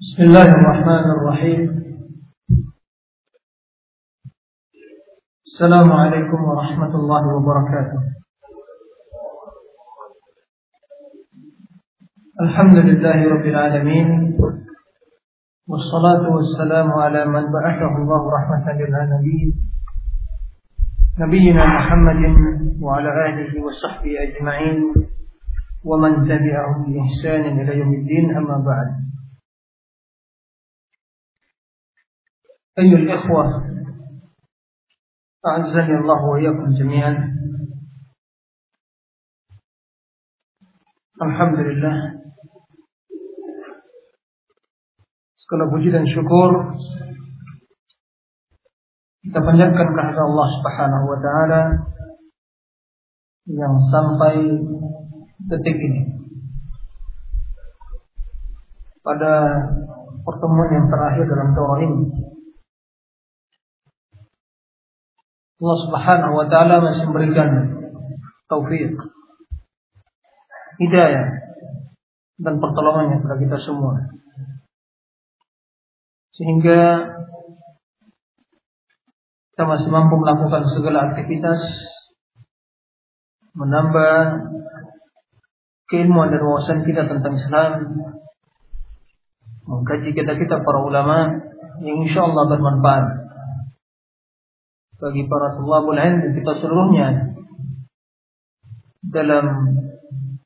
بسم الله الرحمن الرحيم. السلام عليكم ورحمة الله وبركاته. الحمد لله رب العالمين والصلاة والسلام على من بعثه الله رحمة للعالمين نبينا محمد وعلى آله وصحبه أجمعين ومن تبعهم بإحسان إلى يوم الدين أما بعد. أيها الإخوة أعزني الله وإياكم جميعا Alhamdulillah Segala puji dan syukur Kita panjatkan kehadirat Allah subhanahu wa ta'ala Yang sampai detik ini Pada pertemuan yang terakhir dalam Torah ini Allah Subhanahu wa taala masih memberikan taufik, hidayah dan pertolongannya kepada kita semua. Sehingga kita masih mampu melakukan segala aktivitas menambah keilmuan dan wawasan kita tentang Islam mengkaji kita-kita para ulama yang insya Allah bermanfaat bagi para tulabul ilm kita seluruhnya dalam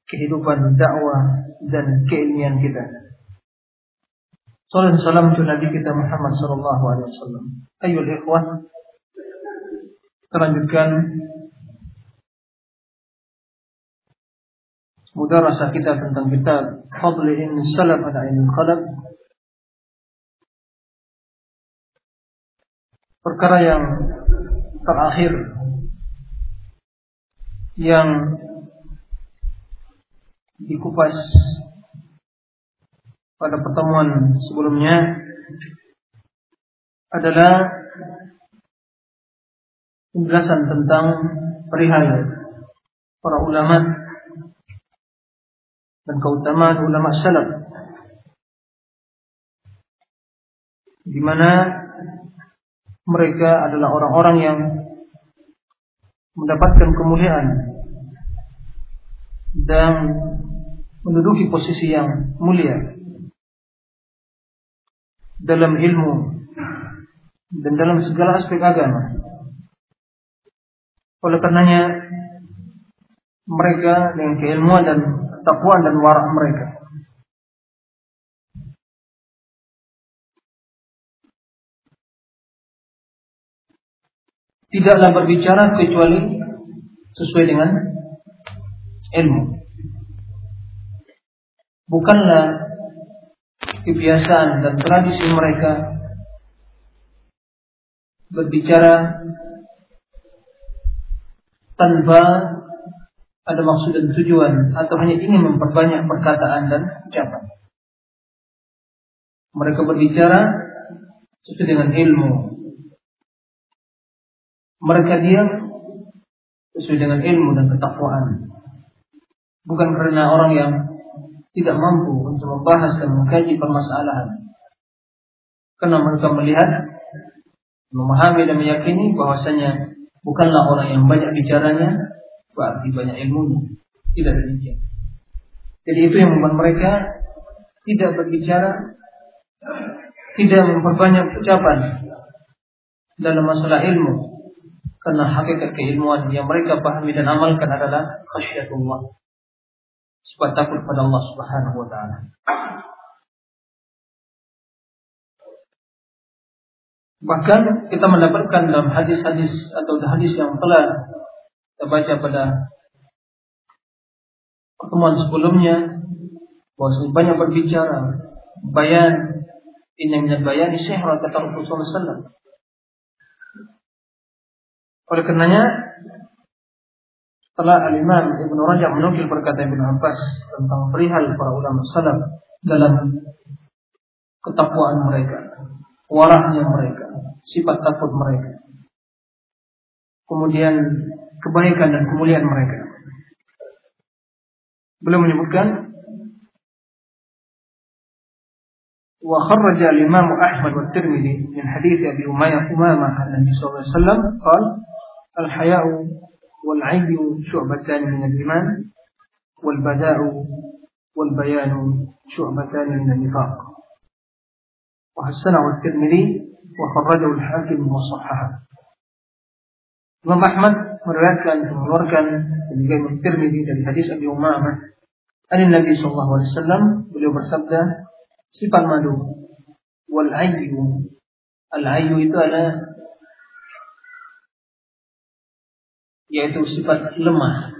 kehidupan dakwah dan keilmian kita. Salam salam untuk Nabi kita Muhammad sallallahu alaihi wasallam. Ayol ikhwah, terlanjutkan mudarasah kita tentang kitab Fadlin Salaf ala Ilmu Khalaf perkara yang terakhir yang dikupas pada pertemuan sebelumnya adalah penjelasan tentang perihal para ulama dan keutamaan ulama salaf di mana mereka adalah orang-orang yang mendapatkan kemuliaan dan menduduki posisi yang mulia dalam ilmu dan dalam segala aspek agama. Oleh karenanya mereka dengan keilmuan dan takwa dan warak mereka tidaklah berbicara kecuali sesuai dengan ilmu. Bukanlah kebiasaan dan tradisi mereka berbicara tanpa ada maksud dan tujuan atau hanya ingin memperbanyak perkataan dan ucapan. Mereka berbicara sesuai dengan ilmu, mereka diam sesuai dengan ilmu dan ketakwaan. Bukan karena orang yang tidak mampu untuk membahas dan mengkaji permasalahan. Karena mereka melihat, memahami dan meyakini bahwasanya bukanlah orang yang banyak bicaranya, berarti banyak ilmunya. Tidak demikian. Jadi itu yang membuat mereka tidak berbicara, tidak memperbanyak ucapan dalam masalah ilmu, karena hakikat keilmuan yang mereka pahami dan amalkan adalah khasyatullah. Sifat takut pada Allah Subhanahu wa taala. Bahkan kita mendapatkan dalam hadis-hadis atau hadis yang telah kita baca pada pertemuan sebelumnya bahwa banyak berbicara bayan ini minat bayan syihr kata Rasulullah sallallahu oleh karenanya setelah Al-Imam Ibn Rajab menukil perkataan Ibn Abbas tentang perihal para ulama salaf dalam ketakwaan mereka, warahnya mereka, sifat takut mereka. Kemudian kebaikan dan kemuliaan mereka. Belum menyebutkan وخرج الإمام أحمد والترمذي من حديث أبي أمامة عن النبي صلى الله عليه وسلم قال الحياء والعي شعبتان من الإيمان والبداء والبيان شعبتان من النفاق وحسنه الترمذي وخرجه الحاكم وصححه Imam Ahmad meriwayatkan mengeluarkan dari Tirmidzi dari hadis Abi Umamah dari Nabi sallallahu alaihi wasallam beliau bersabda sifat madu wal ayyu al ayyu itu adalah yaitu sifat lemah.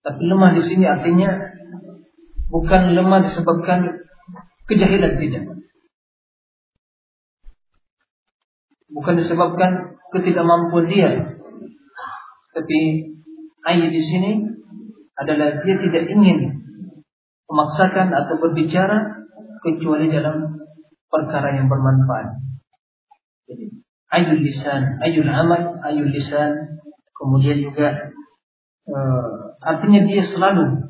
Tapi lemah di sini artinya bukan lemah disebabkan kejahilan tidak. Bukan disebabkan ketidakmampuan dia. Tapi ayat di sini adalah dia tidak ingin memaksakan atau berbicara kecuali dalam perkara yang bermanfaat. Jadi, ayul lisan, ayul amal, ayul lisan, kemudian juga uh, artinya dia selalu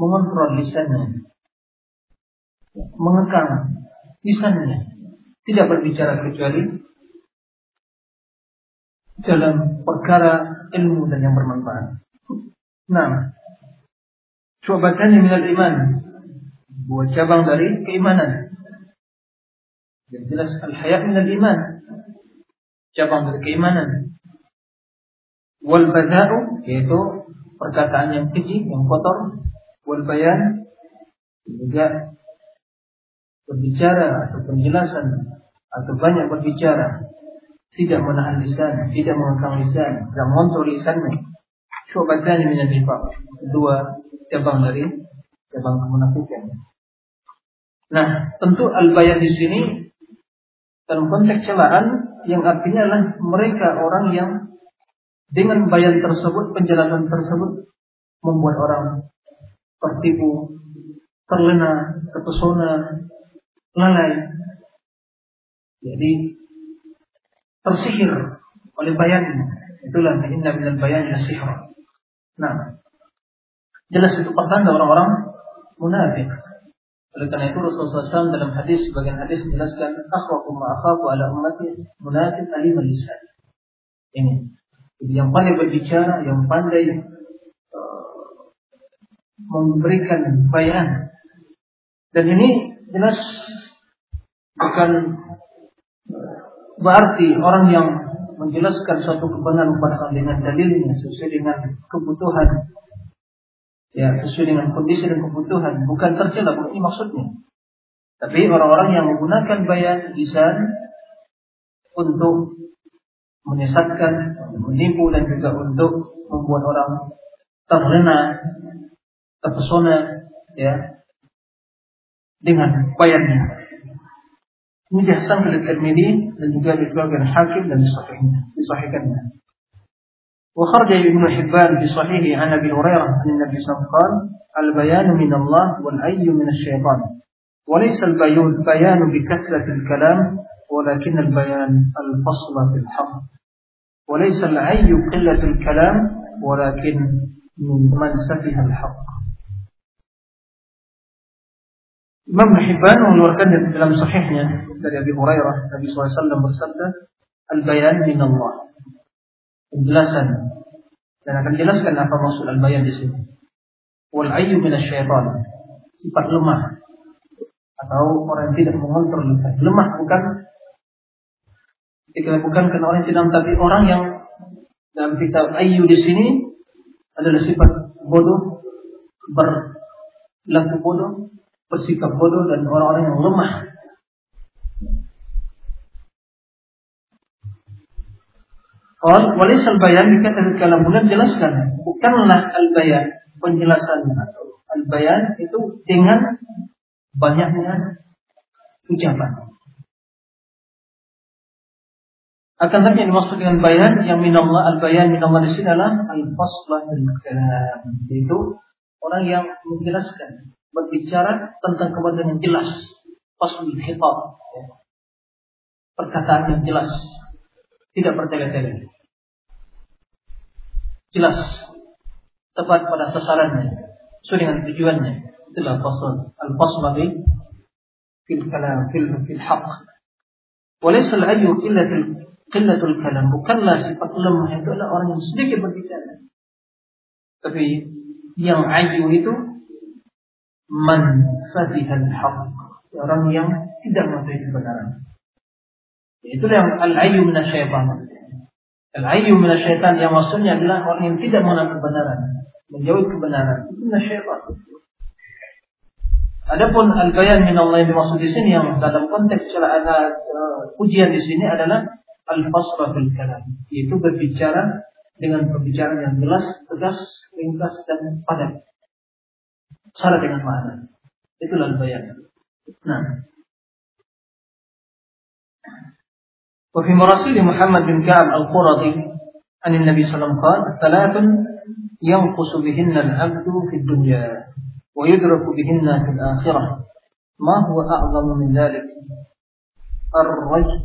mengontrol lisannya, mengekang lisannya, tidak berbicara kecuali dalam perkara ilmu dan yang bermanfaat. Nah, Syu'batan minal iman. Dua cabang dari keimanan. Yang jelas al-haya minal iman. Cabang dari keimanan. Wal bada'u yaitu perkataan yang keji, yang kotor. Wal bayan juga berbicara atau penjelasan atau banyak berbicara tidak menahan lisan, tidak mengangkat lisan, tidak mengontrol lisannya. Syu'batan minal nifaq. Dua cabang dari cabang kemunafikan. Nah, tentu al-bayan di sini dalam konteks celaan yang artinya adalah mereka orang yang dengan bayan tersebut, penjelasan tersebut membuat orang tertipu, terlena, terpesona, lalai. Jadi tersihir oleh bayannya. Itulah inna minal bayan sihra. Nah, Jelas itu pertanda orang-orang munafik. Oleh karena itu Rasulullah SAW dalam hadis sebagian hadis menjelaskan akhwafu ma ala ummati munafik alim lisan. Ini. Yang pandai berbicara, yang pandai uh, memberikan bayan. Dan ini jelas bukan uh, berarti orang yang menjelaskan suatu kebenaran kepada dengan dalilnya sesuai dengan kebutuhan. Ya sesuai dengan kondisi dan kebutuhan. Bukan tercela ini maksudnya. Tapi orang-orang yang menggunakan bayan lisan untuk menyesatkan menipu dan juga untuk membuat orang terlena terpesona ya dengan bayannya ini dihasan oleh Tirmidzi dan juga dikeluarkan Hakim dan disahihkannya وخرج ابن حبان في صحيحه عن ابي هريره عن النبي صلى الله عليه وسلم قال البيان من الله والاي من الشيطان وليس البيان بيان بكثره الكلام ولكن البيان الفصل في الحق وليس العي قله الكلام ولكن من من سفه الحق Imam Hibban mengeluarkan dalam sahihnya dari Abi Hurairah Nabi SAW bersabda Al-bayan min Allah penjelasan dan akan jelaskan apa maksud al-bayan di sini. Wal ayyu minasyaitan. Sifat lemah atau orang yang tidak mengontrol lisan. Lemah bukan kita bukan karena orang tidak tapi orang yang dalam kitab ayyu di sini adalah sifat bodoh, berlaku bodoh, bersikap bodoh dan orang-orang yang lemah Qal walis al-bayan dikatakan kalam bulan jelaskan. Bukanlah al-bayan penjelasannya atau al-bayan itu dengan banyaknya ucapan. Akan tapi yang dimaksud dengan bayan yang minallah al-bayan minallah di sini adalah al-faslah kalam. Itu orang yang menjelaskan, berbicara tentang kebenaran yang jelas, faslul khitab. Perkataan yang jelas, tidak bertele-tele jelas tepat pada sasarannya sesuai dengan tujuannya itulah fasl fil kalam fil fil haqq. Walaysa al-ayyu qillatul qillatul kalam. Bukanlah sifat lemah itu adalah orang yang sedikit berbicara. Tapi yang ayu itu man safihal haqq. Orang yang tidak mengetahui kebenaran. Itu yang al-ayyu minasyaitan. Al-ayyu minasyaitan yang maksudnya adalah orang yang tidak mengenal kebenaran, menjauhi kebenaran. Itu minasyaitan. Adapun al-bayan min Allah yang dimaksud di sini yang dalam konteks celah uh, ujian di sini adalah al-fasla fil kalam, yaitu berbicara dengan pembicaraan yang jelas, tegas, ringkas dan padat. Syarat dengan makna. Itulah al-bayan. Nah. وفي مراسيل محمد بن كعب القرظي عن النبي صلى الله عليه وسلم قال ثلاث ينقص بهن العبد في الدنيا ويدرك بهن في الآخرة ما هو أعظم من ذلك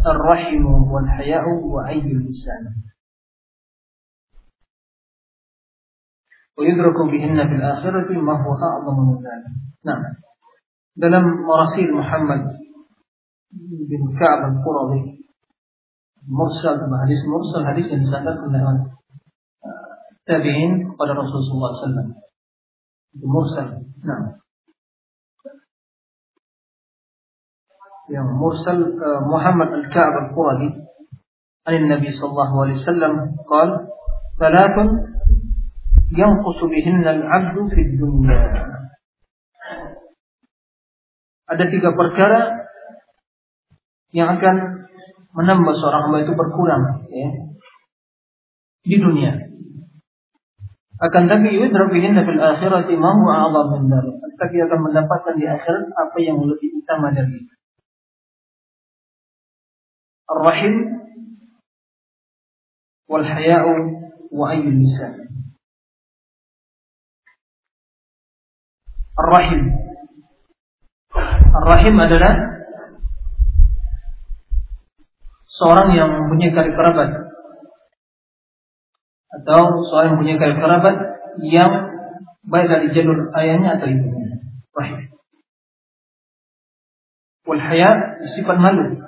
الرحم والحياء وعين الإنسان. ويدرك بهن في الآخرة ما هو أعظم من ذلك. نعم. دلم مراسيل محمد بن كعب القرظي. مرسل حديث مرسل حديث إنسان كلها آه، تابعين قال الرسول صلى الله عليه وسلم. مرسل. نعم. Yang mursal uh, Muhammad Al-Ka'ab Al-Quradi عن النبي صلى الله عليه وسلم قال ثلاث ينقص بهن العبد في الدنيا ada tiga perkara yang akan menambah seorang hamba itu berkurang ya, di dunia. Akan tapi yudra bihinna fil akhirati ma huwa a'zam min dzalik. Tapi akan mendapatkan di akhirat apa yang lebih utama dari itu. Ar-Rahim wal wa ayyul lisan. Ar-Rahim. Ar-Rahim adalah seorang yang mempunyai karib kerabat atau seorang yang punya kerabat yang baik dari jalur ayahnya atau ibunya. Rahim. Wal sifat malu.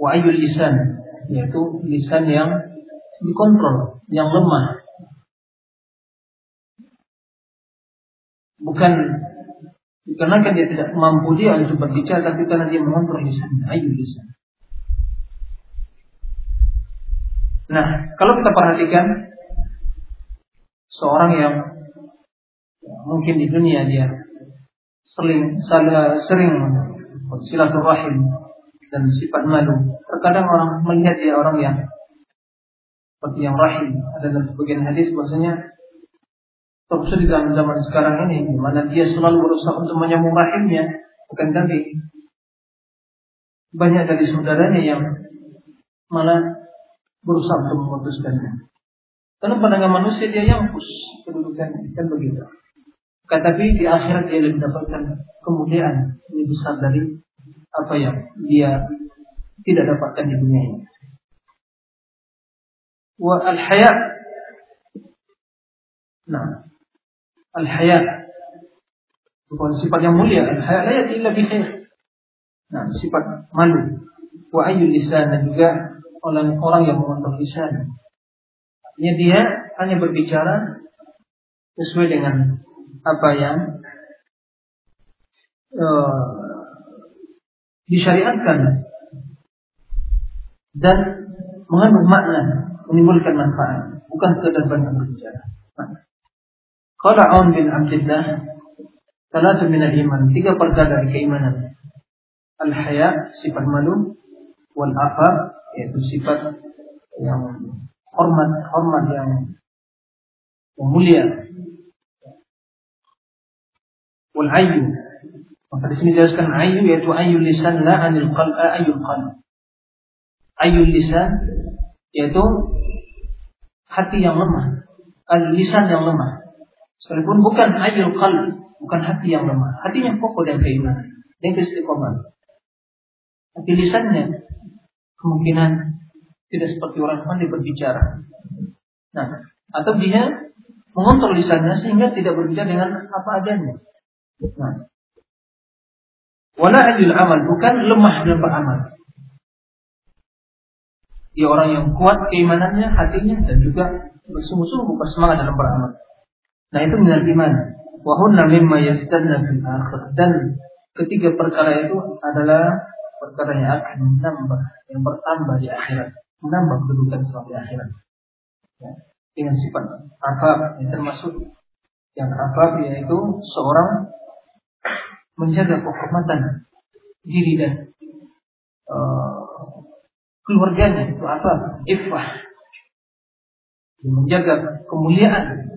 Wa ayul lisan yaitu lisan yang dikontrol, yang lemah. Bukan dikarenakan dia tidak mampu dia untuk berbicara, tapi karena dia mengontrol lisannya, ayul lisan. Nah, kalau kita perhatikan seorang yang mungkin di dunia dia sering sering silaturahim dan sifat malu. Terkadang orang melihat dia orang yang seperti yang rahim. Ada dalam sebagian hadis bahwasanya terus di dalam zaman sekarang ini di mana dia selalu berusaha untuk menyambung rahimnya, bukan tapi banyak dari saudaranya yang malah berusaha untuk memutuskannya. Karena pandangan manusia dia yang pus kedudukannya kan begitu. Tetapi di akhirat dia lebih mendapatkan kemuliaan lebih besar dari apa yang dia tidak dapatkan di dunia ini. Wa al haya Nah, al haya bukan sifat yang mulia. Al haya la yati illa bi. Nah, sifat malu. Wa ayyul lisan dan juga orang orang yang mengontrol lisan Artinya dia hanya berbicara sesuai dengan apa yang uh, disyariatkan dan mengandung makna, menimbulkan manfaat, bukan sekedar banyak berbicara. Qala Aun bin Abdullah, salatu min al-iman, tiga perkara dari keimanan. Al-haya, sifat malu, wal afa, yaitu sifat yang hormat hormat yang mulia. Wal ayu. Maka di sini dijelaskan ayu yaitu ayu lisan la anil qalb ayul qalb. Ayu lisan yaitu hati yang lemah, al lisan yang lemah. Sekalipun bukan ayul qalb, bukan hati yang lemah, hatinya kokoh dan keimanan, dan keistiqomah. Tapi lisannya kemungkinan tidak seperti orang pandai berbicara. Nah, atau dia mengontrol lisannya sehingga tidak berbicara dengan apa adanya. Nah, Wala adil amal bukan lemah dalam beramal. Dia orang yang kuat keimanannya, hatinya dan juga bersungguh-sungguh bersemangat dalam beramal. Nah itu minal iman. Wahunna mimma yazdadna fil akhir. Dan ketiga perkara itu adalah perkara yang akan menambah, yang bertambah di akhirat. Menambah kedudukan suatu akhirat. Ya. Dengan sifat apa yang termasuk yang apa yaitu seorang menjaga kehormatan diri dan uh, keluarganya itu apa? Ifah. Menjaga kemuliaan,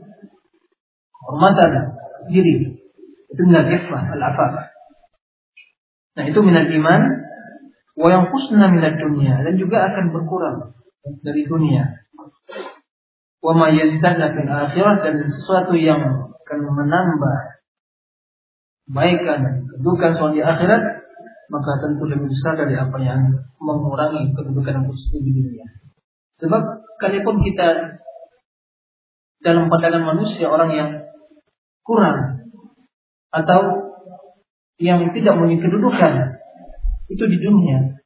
kehormatan diri. Itu minal ifah, al-afaf. Nah itu minal iman. Wa kusna minal dunia. Dan juga akan berkurang dari dunia. Wa ma yazdadna. Dan sesuatu yang akan menambah kebaikan, kedudukan soal di akhirat, maka tentu lebih besar dari apa yang mengurangi kedudukan muslim di dunia. Sebab kalaupun kita dalam pandangan manusia orang yang kurang atau yang tidak memiliki kedudukan itu di dunia,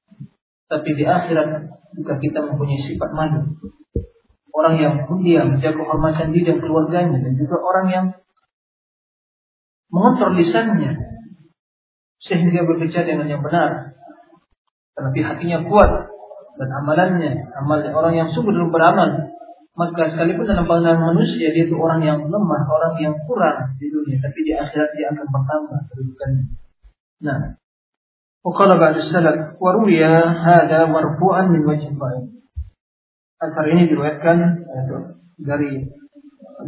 tapi di akhirat juga kita mempunyai sifat malu. Orang yang mulia menjaga kehormatan diri dan keluarganya dan juga orang yang mengontrol lisannya sehingga berbicara dengan yang benar tetapi hatinya kuat dan amalannya amal orang yang sungguh dalam beramal maka sekalipun dalam pandangan manusia dia itu orang yang lemah orang yang kurang di dunia tapi di akhirat dia akan bertambah kedudukannya nah وقال بعد السلف وروي هذا مرفوعا من وجه ضعيف Asar ini diriwayatkan dari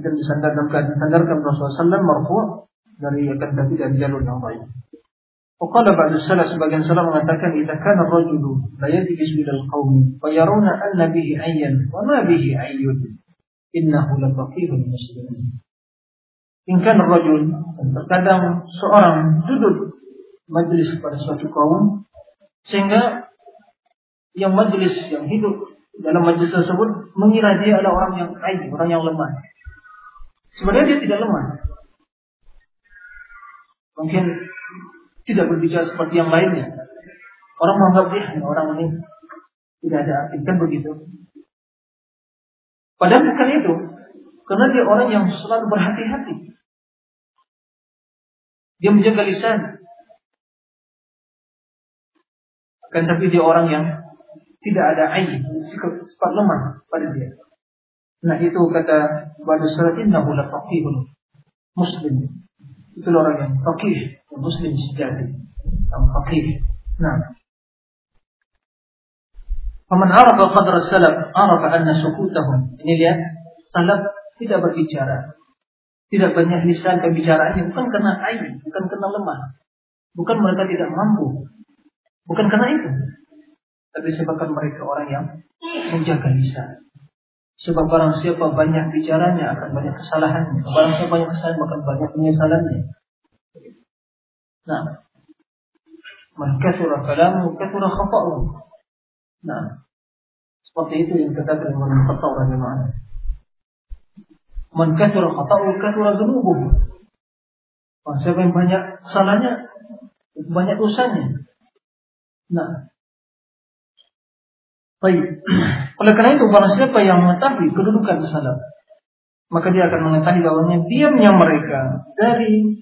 dan disandarkan disandarkan Rasulullah SAW marfu dari akan tapi dari jalur yang baik. Waqala ba'du salaf sebagian salaf mengatakan idza kana ar-rajulu la yajlis bil qaumi fa yarawna anna bihi ayyan wa ma bihi ayyun innahu la faqihun muslim. In kana ar-rajul terkadang seorang duduk majlis pada suatu kaum sehingga yang majlis yang hidup dalam majlis tersebut mengira dia adalah orang yang aib, orang yang lemah. Sebenarnya dia tidak lemah. Mungkin tidak berbicara seperti yang lainnya. Orang menganggap dia orang ini tidak ada arti kan begitu. Padahal bukan itu, karena dia orang yang selalu berhati-hati. Dia menjaga lisan. Kan tapi dia orang yang tidak ada aib, sifat lemah pada dia. Nah itu kata Badu Surat Innahu lafaqihun Muslim itu orang yang fakih, yang muslim sejati, yang fakih. Nah, Faman arafa qadra salaf, arafa anna sukutahum. Ini lihat, salaf tidak berbicara. Tidak banyak lisan pembicaraannya, bukan karena aib, bukan karena lemah. Bukan mereka tidak mampu. Bukan karena itu. Tapi sebabkan mereka orang yang menjaga lisan. Sebab barang siapa banyak bicaranya akan banyak kesalahannya. Barang siapa banyak kesalahan akan banyak penyesalannya. Nah, man kathura kalamu kathura khata'u. Nah, seperti itu yang dikatakan oleh Khattab rahimahullah. Man kathura khata'u kathura dhunubuhu. Barang siapa yang banyak kesalahannya, banyak dosanya. Nah, Baik. Oleh karena itu, barang siapa yang mengetahui kedudukan salaf, maka dia akan mengetahui bahwa diamnya mereka dari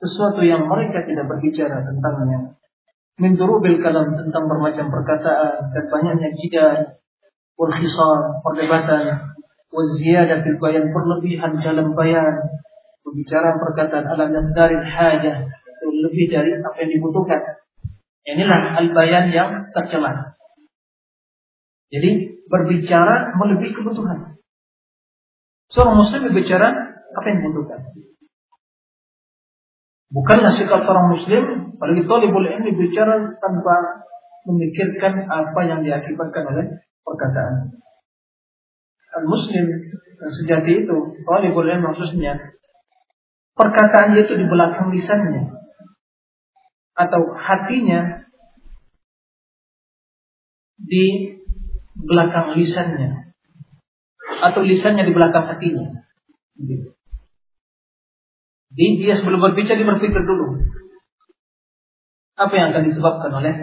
sesuatu yang mereka tidak berbicara tentangnya. Min kalam tentang bermacam perkataan dan banyaknya jidal, wal perdebatan, wal ziyadah fil bayan berlebihan dalam bayan, berbicara perkataan alam yang dari hajah, lebih dari apa yang dibutuhkan. Inilah al-bayan yang tercela. Jadi berbicara melebihi kebutuhan. Seorang muslim berbicara apa yang dibutuhkan. Bukanlah sikap seorang muslim, apalagi boleh ini bicara tanpa memikirkan apa yang diakibatkan oleh perkataan. Al-Muslim sejati itu, boleh ilmi maksudnya, perkataan itu di belakang lisannya. Atau hatinya di belakang lisannya atau lisannya di belakang hatinya. Jadi dia sebelum berbicara dia berpikir dulu. Apa yang akan disebabkan oleh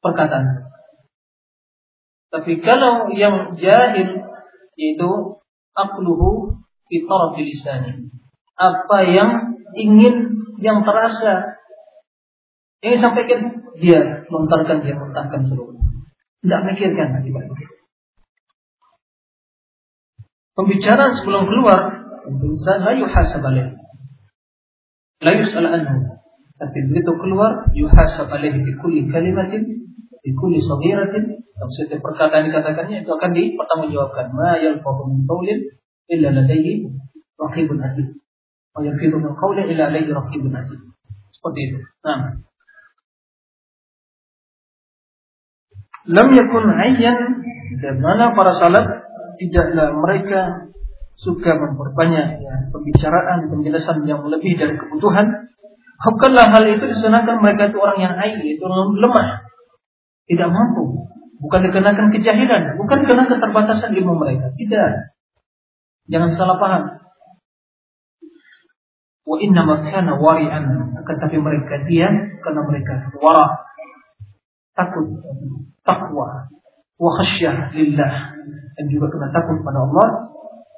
perkataan. Tapi kalau yang jahil yaitu akluhu fi tarafi lisani. Apa yang ingin yang terasa ingin sampaikan dia lontarkan dia lontarkan seluruh. Tidak mikirkan akibatnya. Pembicaraan sebelum keluar tentu saja yuhasab alaih. La yus'al anhu. Tapi begitu keluar yuhasab alaih di kulli kalimatin di kulli saghiratin setiap perkataan dikatakannya itu akan dipertanggungjawabkan. Ma yalfadhu min qawlin illa ladayhi raqibun atid. Wa yalfidhu min qawlin illa ladayhi raqibun atid. Seperti itu. Nah. Lam yakun ayyan dan mana para salaf tidaklah mereka suka memperbanyak ya, pembicaraan, penjelasan yang lebih dari kebutuhan. Bukanlah hal itu disenangkan mereka itu orang yang aib, itu lemah, tidak mampu. Bukan dikenakan kejahilan, bukan karena keterbatasan ilmu mereka. Tidak. Jangan salah paham. Wa inna makana wari'an. Tetapi mereka diam karena mereka wara. Takut. Takwa. Wa khasyah lillah dan juga kena takut pada Allah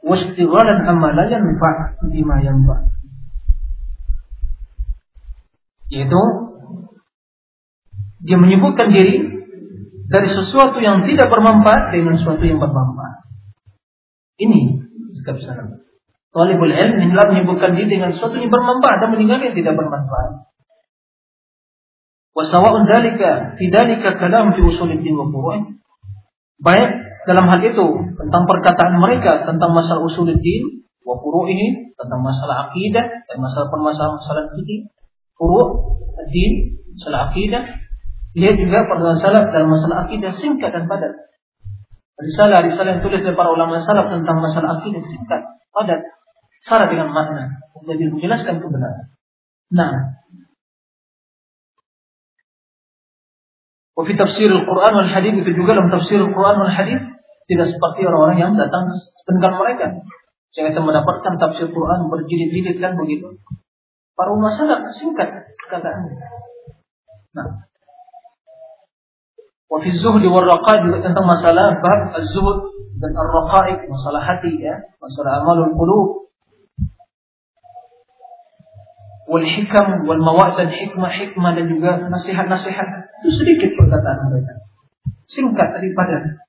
wastighalan amma la yanfa bima yanfa yaitu dia menyebutkan diri dari sesuatu yang tidak bermanfaat dengan sesuatu yang bermanfaat. Ini sikap salaf. Talibul ilm hendaklah menyebutkan diri dengan sesuatu yang bermanfaat dan meninggalkan yang tidak bermanfaat. Wasawa'un dalika fi dalika kalam fi usuluddin wa. Baik dalam hal itu tentang perkataan mereka tentang masalah usuluddin wa furu'ihi tentang masalah akidah dan masalah permasalahan-masalah fikih furu' din masalah akidah lihat juga permasalahan dalam masalah akidah singkat dan padat. Risalah-risalah yang tulis oleh para ulama salaf tentang masalah akidah singkat padat. Syarat dengan makna. Jadi menjelaskan kebenaran. Nah Wafi tafsir Al-Quran wal Hadith itu juga dalam tafsir Al-Quran wal Hadith tidak seperti orang-orang yang datang sepeninggal mereka. Kita mendapatkan tafsir Quran berjilid-jilid kan begitu. Para masalah singkat kataannya. Nah, Wafi zuhdi wal raqa juga tentang masalah bab az-zuhud dan ar-raqa'iq, masalah hati ya, masalah amalul qulub wal hikam wal mawad dan hikmah hikmah dan juga nasihat-nasihat itu sedikit perkataan mereka. Singkat daripada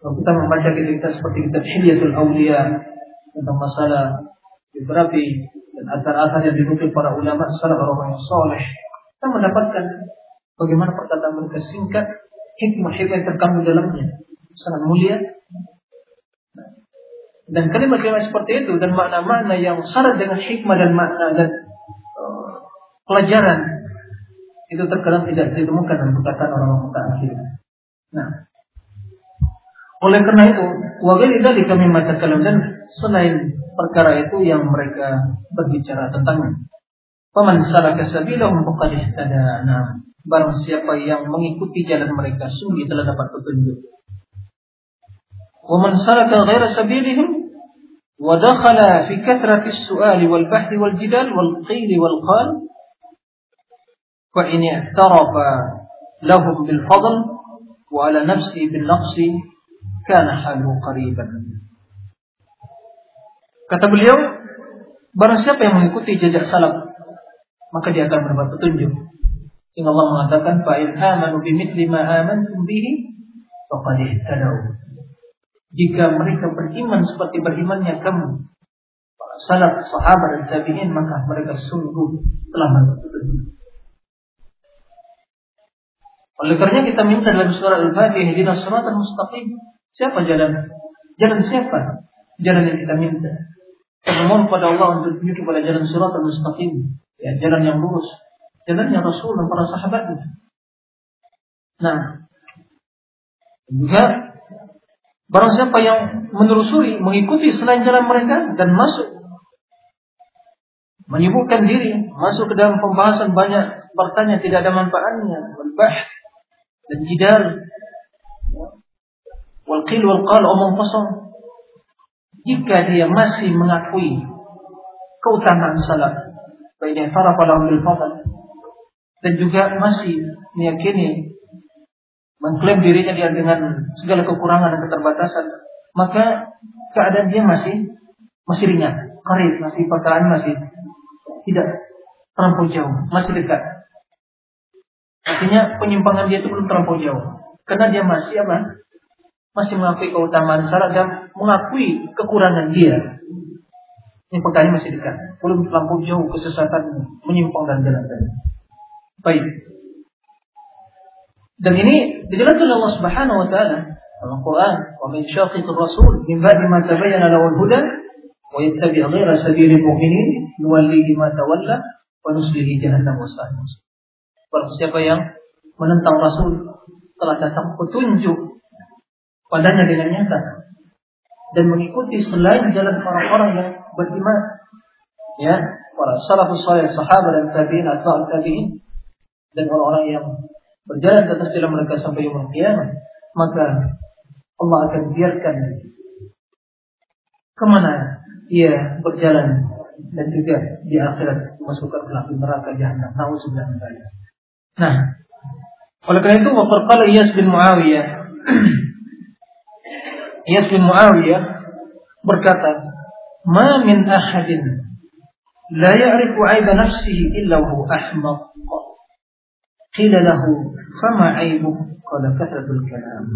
kalau kita membaca kita seperti kitab Hilyatul Awliya tentang masalah biografi dan asar-asar yang para ulama salah orang yang soleh kita mendapatkan bagaimana perkataan mereka singkat hikmah-hikmah yang terkandung dalamnya. Sangat mulia. Dan kalimat-kalimat seperti itu dan makna-makna yang syarat dengan hikmah dan makna dan uh, pelajaran itu terkadang tidak ditemukan dalam perkataan orang-orang mutakhir. Nah, oleh karena itu, wajib dari kami mata kalam dan selain perkara itu yang mereka berbicara tentangnya. Paman salaka sabilahum faqad ihtada. Nah, barang siapa yang mengikuti jalan mereka sungguh telah dapat petunjuk. Wa man salaka ghaira sabilihim ودخل في كثرة السؤال والبحث والجدال والقيل والقال فإن اعترف لهم بالفضل وعلى نفسه بالنقص كان حاله قريبا Kata beliau, barang siapa yang mengikuti jejak salaf, maka dia akan mendapat petunjuk. Sehingga Allah mengatakan, فَإِنْ آمَنُوا بِمِثْلِ مَا آمَنْتُمْ بِهِ فَقَدْ اهْتَدَوْا jika mereka beriman seperti berimannya kamu para salaf, sahabat dan tabi'in maka mereka sungguh telah mendapat oleh karena kita minta dalam surah Al-Fatihah ihdinas siratal mustaqim. Siapa jalan? Jalan siapa? Jalan yang kita minta. Kita mohon pada Allah untuk tunjuk kepada jalan siratal mustaqim. Ya, jalan yang lurus. Jalannya Rasul dan para sahabatnya. Nah, juga Barang siapa yang menelusuri, mengikuti selain jalan mereka dan masuk menyibukkan diri, masuk ke dalam pembahasan banyak bertanya tidak ada manfaatnya, berbah dan jidal, wal qil omong kosong. Jika dia masih mengakui keutamaan salat, Baiknya i'tarafa lahum bil fadl dan juga masih meyakini mengklaim dirinya dia dengan segala kekurangan dan keterbatasan, maka keadaan dia masih masih ringan, karib, masih perkara masih tidak terlampau jauh, masih dekat. Artinya penyimpangan dia itu belum terlampau jauh. Karena dia masih apa? Masih mengakui keutamaan salat dan mengakui kekurangan dia. Ini perkara masih dekat. Belum terlampau jauh kesesatan menyimpang dan jalan tadi. Baik. Dan ini dijelaskan oleh Allah Subhanahu wa taala dalam Al-Qur'an, "Wa min syaqiqir rasul min ba'di ma tabayyana lahu al-huda wa yattabi' ghayra sabilil mu'minin nuwallihi ma tawalla wa nuslihi jahannam wa sa'at." Barang siapa yang menentang Rasul telah datang petunjuk padanya dengan nyata dan mengikuti selain jalan orang-orang yang beriman ya para salafus salih sahabat dan tabi'in atau tabi'in dan orang-orang yang berjalan atas jalan mereka sampai yaumul kiamat maka Allah akan biarkan ke mana ia berjalan dan juga di akhirat masukkan ke neraka jahanam. Nauzubillah min Nah, oleh karena itu waktu kala Iyas bin Muawiyah Iyas bin Muawiyah berkata, "Ma min ahadin la ya'rifu 'aiba nafsihi illa huwa ahmaq." Qila lahu, "Fama 'aibuk?" Qala kathratul kalam.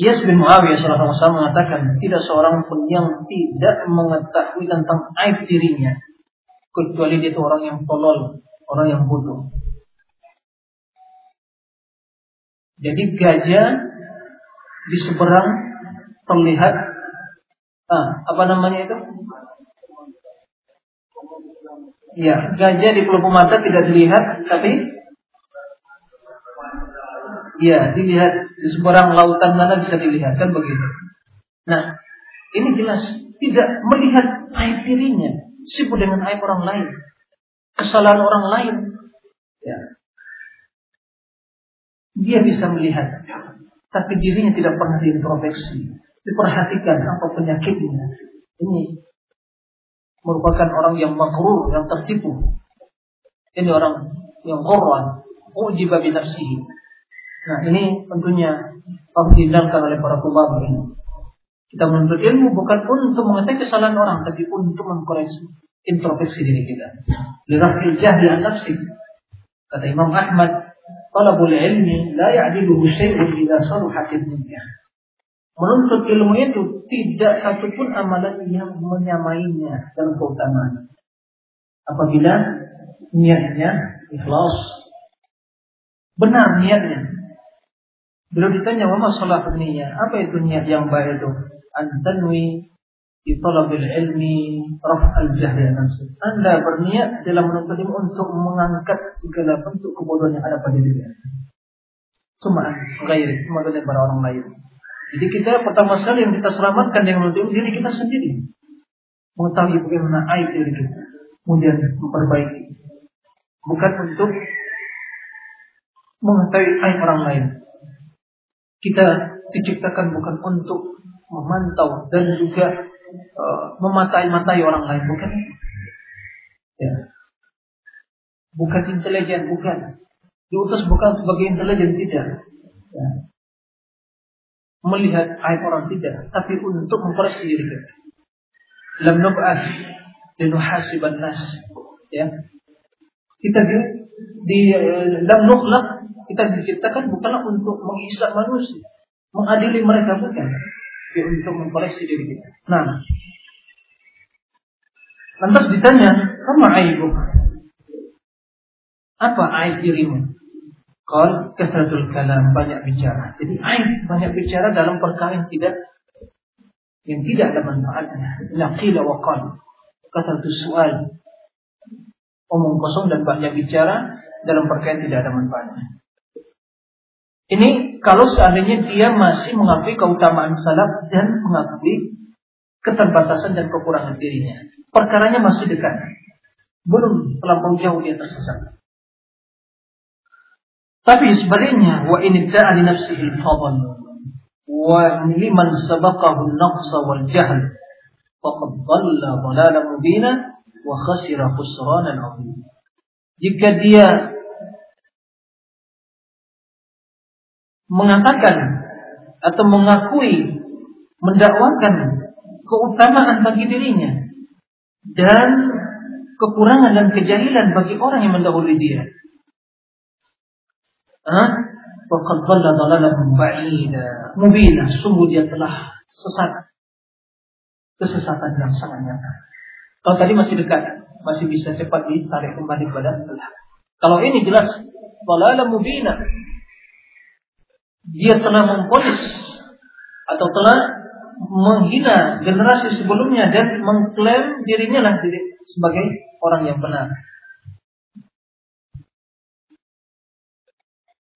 Iyas bin Muawiyah salah satu mengatakan tidak seorang pun yang tidak mengetahui tentang aib dirinya kecuali dia itu orang yang tolol orang yang bodoh. Jadi gajah di seberang terlihat ah, apa namanya itu? Ya, gajah di pelupuk mata tidak dilihat, tapi ya dilihat di seberang lautan mana bisa dilihat kan begitu. Nah, ini jelas tidak melihat aib dirinya, sibuk dengan aib orang lain kesalahan orang lain. Ya. Dia bisa melihat, tapi dirinya tidak pernah diintrospeksi, diperhatikan apa penyakitnya. Ini merupakan orang yang makrur, yang tertipu. Ini orang yang korban, ujiba binafsihi. Nah ini tentunya harus dihindarkan oleh para ulama ini. Kita menuntut ilmu bukan untuk mengetahui kesalahan orang, tapi untuk mengkoreksi introspeksi diri kita. Lirafil jahli an nafsi. Kata Imam Ahmad, talabul ilmi la ya'diluhu syai'un idza saluhat dunya. Menuntut ilmu itu tidak satupun amalan yang menyamainya dalam keutamaan. Apabila niatnya ikhlas. Benar niatnya. Bila ditanya, "Wa masalah niat?" Apa itu niat yang baik itu? Antanwi di talabil ilmi raf'al jahli. Anda berniat dalam menuntut ilmu untuk mengangkat segala bentuk kebodohan yang ada pada diri Anda. Cuma gairi, cuma para orang lain. Jadi kita pertama sekali yang kita selamatkan dengan menuntut diri kita sendiri. Mengetahui bagaimana aib diri kita. Kemudian memperbaiki. Bukan untuk mengetahui aib orang lain. Kita diciptakan bukan untuk memantau dan juga uh, mematai-matai orang lain, bukan? Ya. Bukan intelijen, bukan. Diutus bukan sebagai intelijen, tidak. Ya. Melihat aib orang tidak, tapi untuk memperbaiki diri kita. Lam nub'as linuhasiban nas. Ya. Kita di, di lam nukhlaq kita diciptakan bukanlah untuk menghisap manusia, mengadili mereka bukan untuk mengkoleksi diri kita. Nah, lantas ditanya, apa aibu? Apa aib dirimu? Kal kesratul kalam banyak bicara. Jadi aib banyak bicara dalam perkara yang tidak yang tidak ada manfaatnya. Naqila wa qal. Kasratul soal. Omong kosong dan banyak bicara dalam perkara yang tidak ada manfaatnya. Ini kalau seandainya dia masih mengakui keutamaan salaf dan mengakui keterbatasan dan kekurangan dirinya. Perkaranya masih dekat. Belum terlampau jauh dia tersesat. Tapi sebaliknya, wa in da'a li nafsihi fadl wa liman sabaqahu an-naqsa wal jahl faqad dhalla dhalalan mubina wa khasira khusranan azim. Jika dia mengatakan atau mengakui mendakwakan keutamaan bagi dirinya dan kekurangan dan kejahilan bagi orang yang mendahului dia. Ah, mubina sungguh dia telah sesat kesesatan yang sangat nyata. Kalau tadi masih dekat, masih bisa cepat ditarik kembali pada Allah. Kalau ini jelas dhalalan mubina. Dia telah memponis atau telah menghina generasi sebelumnya dan mengklaim dirinya lah sebagai orang yang benar.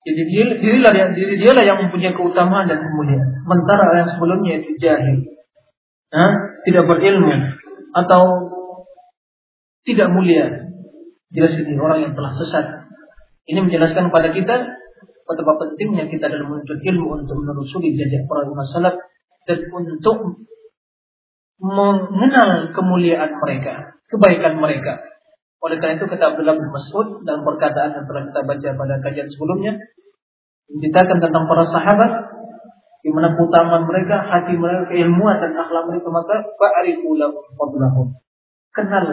Jadi dia, dirilah yang diri dialah yang mempunyai keutamaan dan kemuliaan. Sementara yang sebelumnya itu jahil, nah, tidak berilmu atau tidak mulia. Jelas ini orang yang telah sesat. Ini menjelaskan kepada kita betapa pentingnya kita dalam menuntut ilmu untuk menelusuri jejak para ulama salaf dan untuk mengenal kemuliaan mereka, kebaikan mereka. Oleh karena itu kata Abdullah bin Mas'ud dalam perkataan yang telah kita baca pada kajian sebelumnya, menceritakan tentang para sahabat di mana keutamaan mereka, hati mereka, keilmuan dan akhlak mereka maka fa'arifu lahum Kenal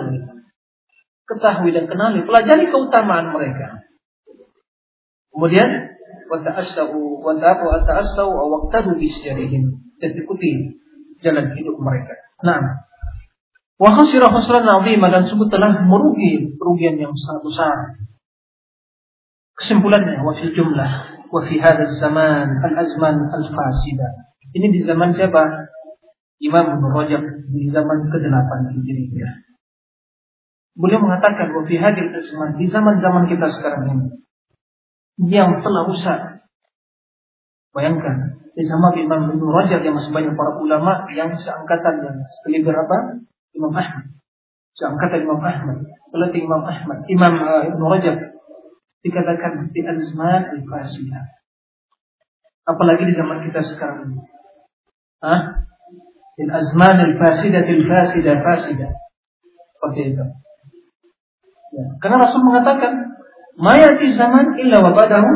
ketahui dan kenali, pelajari keutamaan mereka. Kemudian wa ta'assau wa ta'afu wa ta'assau wa waqtadu bi dan ikuti jalan hidup mereka. Nah, wa khasira khusran dan sungguh telah merugi kerugian yang sangat besar. Kesimpulannya wa fil jumlah wa fi zaman al-azman al-fasida. Ini di zaman siapa? Imam Ibnu Rajab di zaman ke-8 Hijriah. Beliau mengatakan bahwa fi zaman di zaman-zaman kita sekarang ini yang telah rusak. Bayangkan di zaman Imam Ibnu Rajab yang masih banyak para ulama yang seangkatan yang sekaliber apa? Imam Ahmad. Seangkatan Imam Ahmad. Selatih Imam Ahmad. Imam uh, Ibnu Rajab dikatakan di azman al-fasidah. Apalagi di zaman kita sekarang ini. Hah? Di azman al-fasidah al-fasidah fasidah. Seperti itu. Ya. Karena Rasul mengatakan, "Mayati zaman illa wa ba'dahu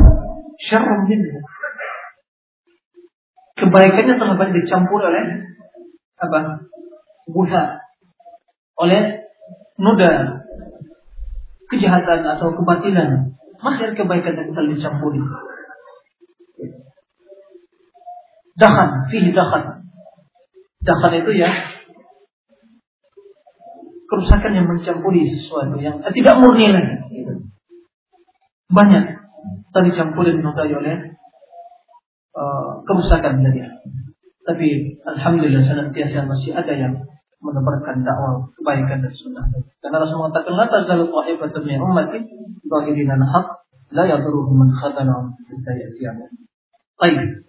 syarrun minhu." Kebaikannya telah banyak dicampur oleh apa? Buha. Oleh noda kejahatan atau kebatilan masih ada kebaikan yang kita dicampuri. Dahan, fihi dahan. Dahan itu ya kerusakan yang mencampuri sesuatu yang tidak murni lagi. Banyak tadi campurin dinodai oleh uh, kerusakan tadi. Tapi alhamdulillah senantiasa masih ada yang menebarkan dakwah kebaikan dan sunnah. Karena Rasul mengatakan la tazalu qa'ifatun min ummati baghidina al-haq la yadurruhum man khadana hatta ya'tiyahum. Baik.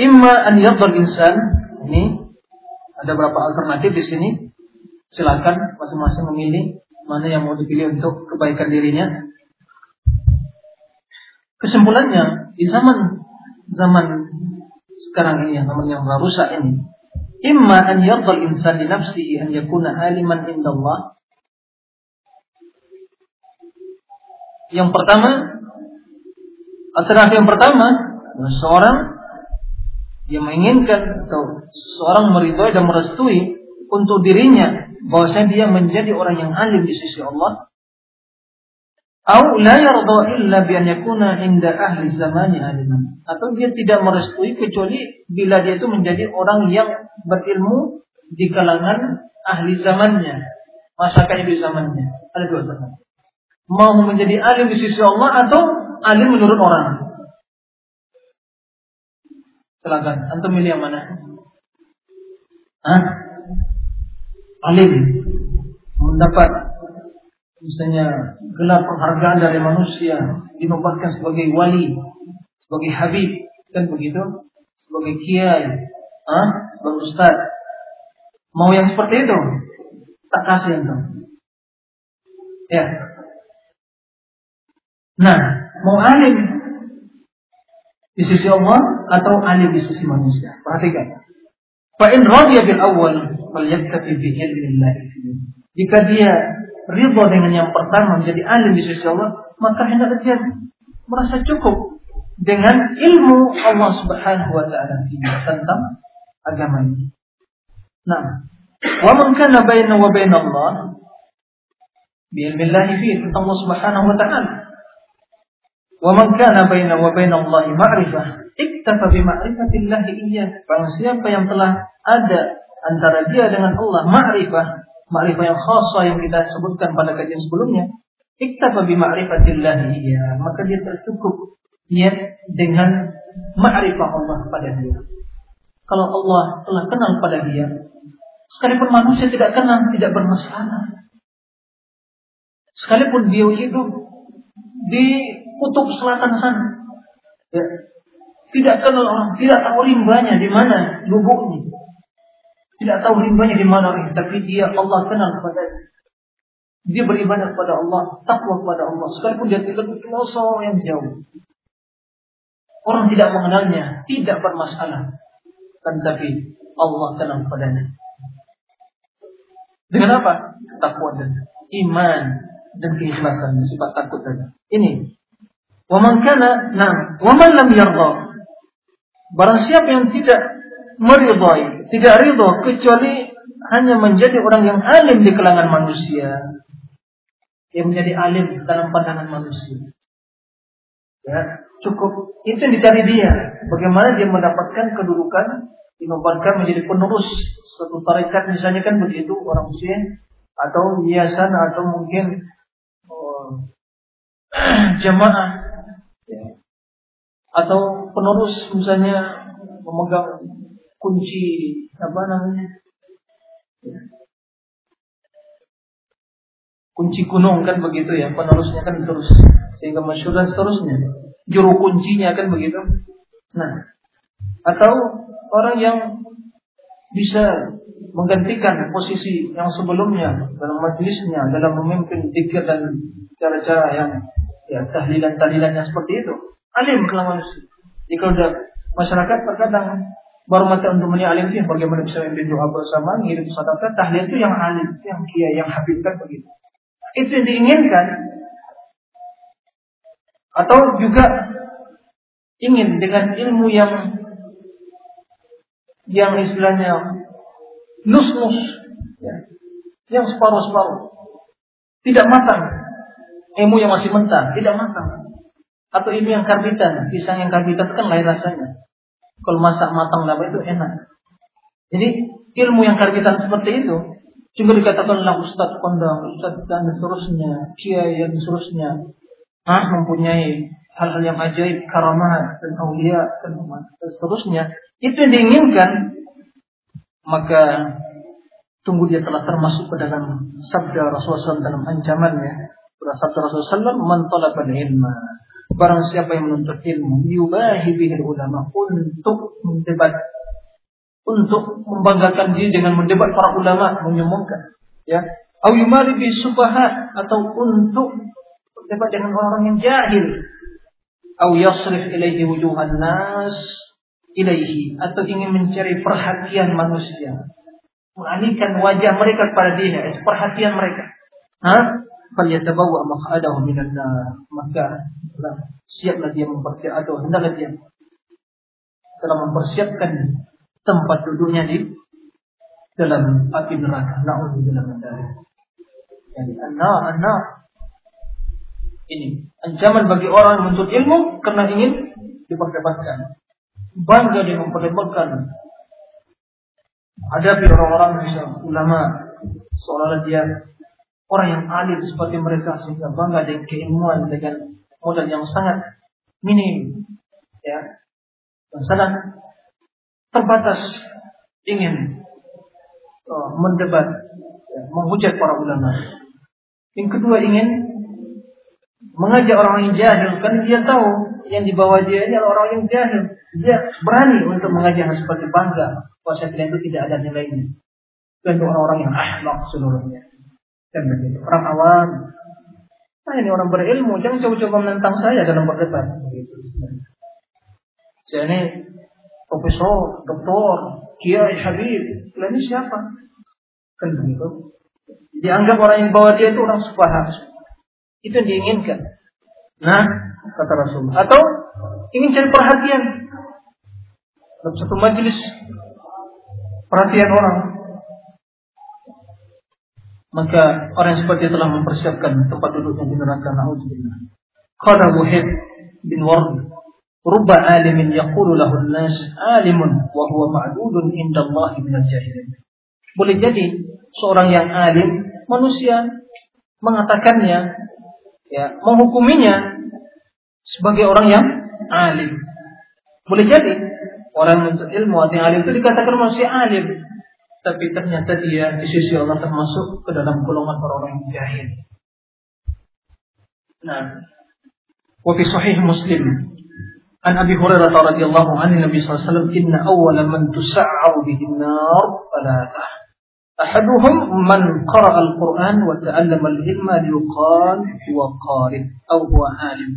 Imma an yadhar insan ini ada berapa alternatif di sini. Silakan masing-masing memilih mana yang mau dipilih untuk kebaikan dirinya. Kesimpulannya di zaman zaman sekarang ini yang namanya yang rusak ini imma an yardal insan li nafsihi an yakuna aliman indallah. Yang pertama alternatif yang pertama seorang yang menginginkan atau seorang meridhoi dan merestui untuk dirinya bahwasanya dia menjadi orang yang alim di sisi Allah Au la yarda illa bi an yakuna inda ahli zamani aliman. Atau dia tidak merestui kecuali bila dia itu menjadi orang yang berilmu di kalangan ahli zamannya, masyarakat di zamannya. Ada dua zaman. Mau menjadi alim di sisi Allah atau alim menurut orang. Silakan, antum milih yang mana? Hah? Alim mendapat misalnya gelar penghargaan dari manusia dinobatkan sebagai wali, sebagai habib kan begitu, sebagai kiai, ah, sebagai ustaz. Mau yang seperti itu? Tak kasih itu. Ya. Nah, mau alim di sisi Allah atau alim di sisi manusia? Perhatikan. Fa in radiya bil awwal falyaktafi bi ilmi Jika dia ridho dengan yang pertama menjadi alim di sisi Allah, maka hendak dia merasa cukup dengan ilmu Allah Subhanahu wa taala tentang agama ini. Nah, wa man kana baina wa baina Allah bi fi tentang Allah Subhanahu wa taala. Wa man kana baina wa baina Allah ma'rifah, iktafa bi ma'rifatillahi iyyah. Barang siapa yang telah ada antara dia dengan Allah ma'rifah, ma'rifah yang khasa yang kita sebutkan pada kajian sebelumnya, iktafa bi ma'rifatillahi iyyah, maka dia tercukup ya dengan ma'rifah Allah pada dia. Kalau Allah telah kenal pada dia, sekalipun manusia tidak kenal, tidak bermasalah. Sekalipun dia hidup di kutub selatan sana, ya, tidak kenal orang, tidak tahu rimbanya di mana lubuknya, tidak tahu rimbanya di mana, tapi dia Allah kenal kepada dia. Beribadah kepada Allah, takwa kepada Allah, sekalipun dia tidak di yang jauh. Orang tidak mengenalnya, tidak bermasalah. Tetapi Allah tenang padanya. Dengan apa? Takwa dan iman dan keikhlasan sifat takut tadi. Ini. Wa man kana nam, wa man lam yarda. Barang siapa yang tidak meridai, tidak ridho kecuali hanya menjadi orang yang alim di kalangan manusia. Yang menjadi alim dalam pandangan manusia. Ya, cukup itu yang dicari dia. Bagaimana dia mendapatkan kedudukan dinobatkan menjadi penerus suatu tarekat misalnya kan begitu orang muslim atau hiasan atau mungkin oh, jamaah ya. atau penerus misalnya memegang kunci apa namanya ya. kunci gunung kan begitu ya penerusnya kan terus sehingga masyhur dan seterusnya. Juru kuncinya kan begitu. Nah, atau orang yang bisa menggantikan posisi yang sebelumnya dalam majelisnya, dalam memimpin dikir dan cara-cara yang ya tahlilan-tahlilannya seperti itu. Alim manusia. Jika udah masyarakat terkadang baru mati untuk menyia alim bagaimana bisa memimpin doa bersama, ngirim sadaqah, tahlil itu yang alim, yang kia, yang habib kan begitu. Itu yang diinginkan. Atau juga ingin dengan ilmu yang yang istilahnya nus-nus ya, yang separuh-separuh. Tidak matang. Ilmu yang masih mentah tidak matang. Atau ilmu yang karbitan pisang yang karbitan kan lain rasanya kalau masak matang lama itu enak jadi ilmu yang karbitan seperti itu juga dikatakanlah ustadz kondang ustadz dan seterusnya kiai yang seterusnya ah, mempunyai hal-hal yang ajaib, karamat dan aulia dan seterusnya, itu yang diinginkan, maka tunggu dia telah termasuk ke dalam sabda Rasulullah SAW dalam ancamannya. Sabda Rasulullah SAW, man talabal ilma. Barang siapa yang menuntut ilmu, yubahi bihil ulama untuk mendebat, untuk membanggakan diri dengan mendebat para ulama, menyombongkan. Ya, au yumali bi atau untuk berdebat dengan orang-orang yang jahil. Atau yasrif ilaihi wujuhan nas ilaihi atau ingin mencari perhatian manusia. Mengalihkan wajah mereka kepada dia perhatian mereka. Ha falyatabawa maq'adahu minan nar maka siaplah dia mempersiapkan atau hendaklah dia telah mempersiapkan tempat duduknya di dalam api neraka na'udzubillah min dzalik yani an-nar an-nar ini ancaman bagi orang yang menuntut ilmu karena ingin diperdebatkan. Bangga dia memperdebatkan. Hadapi orang-orang bisa ulama seolah dia orang yang alim seperti mereka sehingga bangga dengan keilmuan dengan modal yang sangat minim ya. Dan sangat terbatas ingin uh, mendebat ya, menghujat para ulama. Yang kedua ingin mengajak orang yang jahil kan dia tahu yang di bawah dia ini orang yang jahil. Dia berani untuk mengajak seperti bangga bahwa saya itu tidak ada nilainya. Dan orang-orang yang akhlak seluruhnya dan begitu orang awam nah ini orang berilmu jangan coba-coba menentang saya dalam berdebat saya ini profesor doktor kiai habib ini siapa kan begitu Dianggap orang yang bawa dia itu orang sufaha. Itu yang diinginkan. Nah, kata Rasul. Atau ingin cari perhatian. Dalam satu majelis perhatian orang. Maka orang yang seperti telah mempersiapkan tempat duduknya di neraka. Nauzubillah. Qala Muhib bin Ward Rubba alimin yaqulu lahu nas alimun wa huwa ma'dudun inda Allah min al-jahilin. Boleh jadi seorang yang alim manusia mengatakannya ya menghukuminya sebagai orang yang alim. Boleh jadi orang untuk ilmu atau yang alim itu dikatakan manusia alim, tapi ternyata dia di sisi Allah termasuk ke dalam golongan orang-orang yang jahil. Nah, wa fi sahih Muslim عن أبي هريرة رضي الله عنه النبي صلى الله عليه وسلم إن أول من تسعر به النار ثلاثة أحدهم من قرأ القرآن وتعلم العلم ليقال هو قارئ أو هو عالم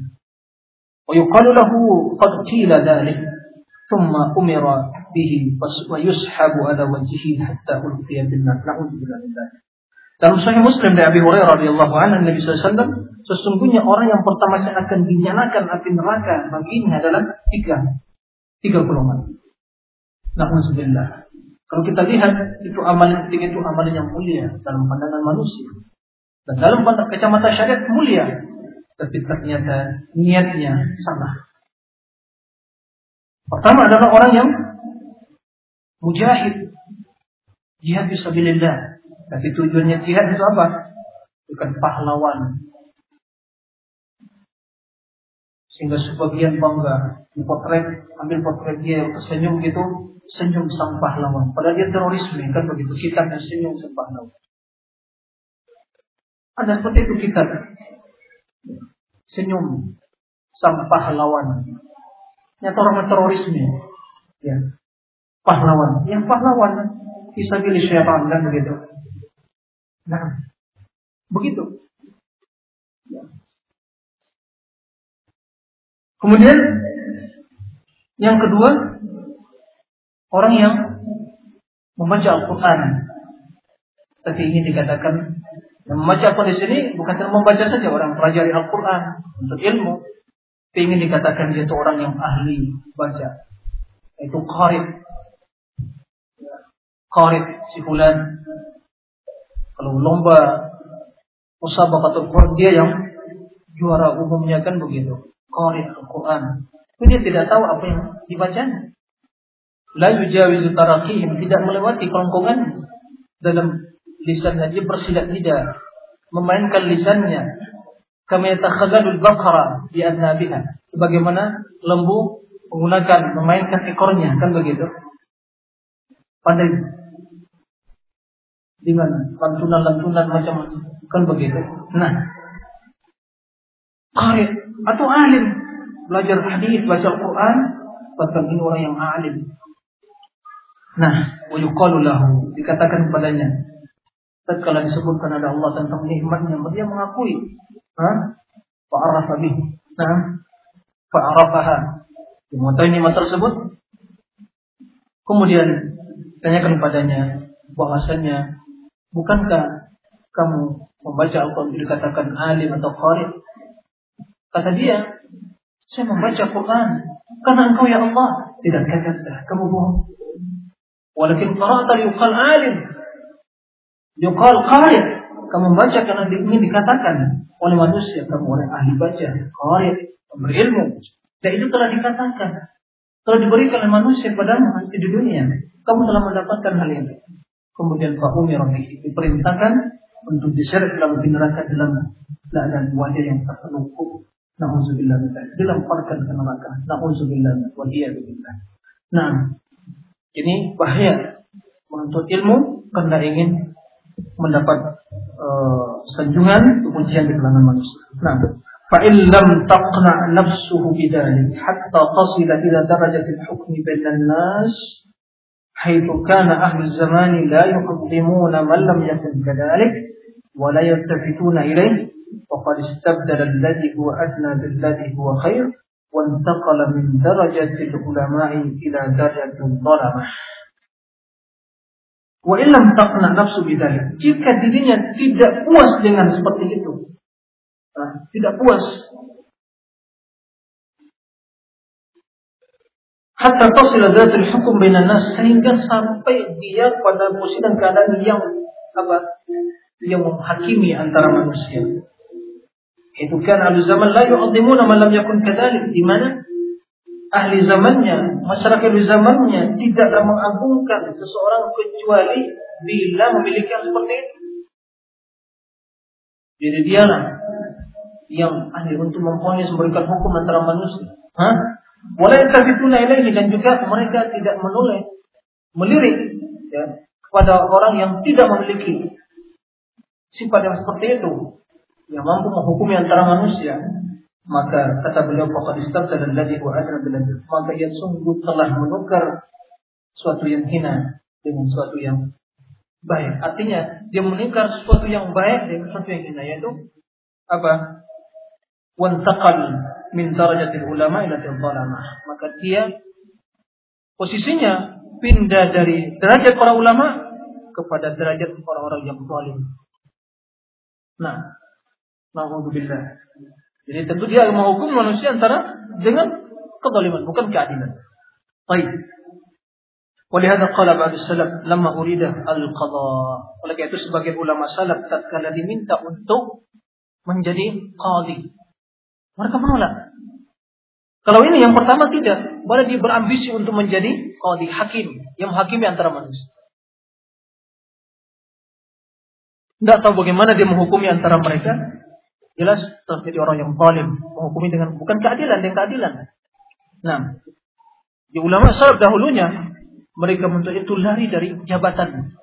ويقال له قد قيل ذلك ثم أمر bihi wa yushabu ala wajhihi hatta ulqiya bin nar. Dalam Sahih Muslim dari Abi Hurairah radhiyallahu anhu Nabi sallallahu Alaihi Wasallam, sesungguhnya orang yang pertama yang akan dinyalakan api neraka baginya adalah tiga tiga golongan. sebenarnya, Kalau kita lihat itu amalan tiga itu amalan yang mulia dalam pandangan manusia dan dalam pandang kacamata syariat mulia, tapi ternyata niatnya salah. Pertama adalah orang yang mujahid jihad fisabilillah tapi tujuannya jihad itu apa? Bukan pahlawan. Sehingga sebagian bangga dipotret, ambil potret dia yang tersenyum gitu, senyum sang pahlawan. Padahal dia terorisme kan begitu kita dan senyum sang pahlawan. Ada seperti itu kita senyum sang pahlawan. Nyata orang terorisme, ya pahlawan. Yang pahlawan bisa pilih siapa kan begitu. Nah, begitu. Kemudian yang kedua, orang yang membaca Al-Quran. Tapi ini dikatakan yang membaca Al-Quran di sini bukan cuma membaca saja orang pelajari Al-Quran untuk ilmu. Ingin dikatakan dia itu orang yang ahli baca. Itu qarib. Qarib si fulan kalau lomba musabaqatul Quran dia yang juara umumnya kan begitu. Qari Al-Quran. Tapi dia tidak tahu apa yang dibacanya. La yujawizu tarakihim tidak melewati kerongkongan dalam lisannya dia bersilat lidah memainkan lisannya kama yatakhadhalul baqara bi adnabiha sebagaimana lembu menggunakan memainkan ekornya kan begitu pandai dengan lantunan-lantunan macam kan begitu. Nah, qari atau alim belajar hadis, baca Al-Qur'an, bahkan ini orang yang alim. Nah, wa yuqalu lahu dikatakan kepadanya tatkala disebutkan ada Allah tentang nikmatnya, dia mengakui. Ha? Fa'arafa bih. Nah, fa'arafaha. Mengetahui nikmat tersebut. Kemudian tanyakan kepadanya bahwasanya Bukankah kamu membaca Al-Quran dikatakan alim atau qari? Kata dia, saya membaca Quran karena engkau ya Allah tidak kata kamu bohong. Walakin qara'ta yuqal alim. Yuqal qari. Kamu membaca karena ingin dikatakan oleh manusia kamu orang ahli baca, qari, berilmu. Dan itu telah dikatakan, telah diberikan oleh manusia padamu nanti di dunia. Kamu telah mendapatkan hal ini. Kemudian Pak Umar diperintahkan untuk diseret dalam neraka dalam keadaan wajah yang tertelungkup. Nauzubillah dilemparkan ke neraka. Nauzubillah wa billah. Nah, ini bahaya menuntut ilmu karena ingin mendapat uh, sanjungan kemudian di kalangan manusia. Nah, فإن لم تقنع نفسه بذلك حتى تصل إلى درجة الحكم بين الناس حيث كان أهل الزمان لا يقدمون من لم يكن كذلك ولا يلتفتون إليه وقد استبدل الذي هو أدنى بالذي هو خير وانتقل من درجة العلماء إلى درجة الظلمة Wa illam taqna nafsu bidzalik. Jika dirinya tidak puas dengan seperti itu. Nah, tidak puas. Hatta tasila zatul hukum bainan nas sehingga sampai dia pada posisi dan keadaan yang apa? Yang menghakimi antara manusia. Itu kan ahli zaman la yu'azzimuna man lam yakun kadzalik. Di mana ahli zamannya, masyarakat di zamannya tidaklah mengagungkan seseorang kecuali bila memiliki yang seperti itu. Jadi dialah yang ahli untuk memponis memberikan hukum antara manusia. Hah? Boleh tuna ini dan juga mereka tidak menoleh, melirik ya, kepada orang yang tidak memiliki sifat yang seperti itu, yang mampu menghukumi antara manusia maka kata beliau faqad istabdala alladhi huwa adna bil maka ia sungguh telah menukar suatu yang hina dengan suatu yang baik. Artinya dia menukar sesuatu yang baik dengan sesuatu yang hina yaitu apa? Wantaqal min darajatil ulama ila dhalamah. Maka dia posisinya pindah dari derajat para ulama kepada derajat orang-orang yang zalim. Nah, Alhamdulillah. Jadi tentu dia menghukum manusia antara dengan kezaliman, bukan keadilan. Baik. Walihada qala ba'd salaf lamma urida al-qadha. Oleh itu sebagian ulama salaf tatkala diminta untuk menjadi qadi. Mereka menolak. Kalau ini yang pertama tidak, boleh dia berambisi untuk menjadi qadi, hakim, yang menghakimi antara manusia. Tidak tahu bagaimana dia menghukumi antara mereka, jelas terjadi orang yang zalim menghukumi dengan bukan keadilan dengan keadilan. Nah, di ulama salaf dahulunya mereka untuk itu lari dari jabatan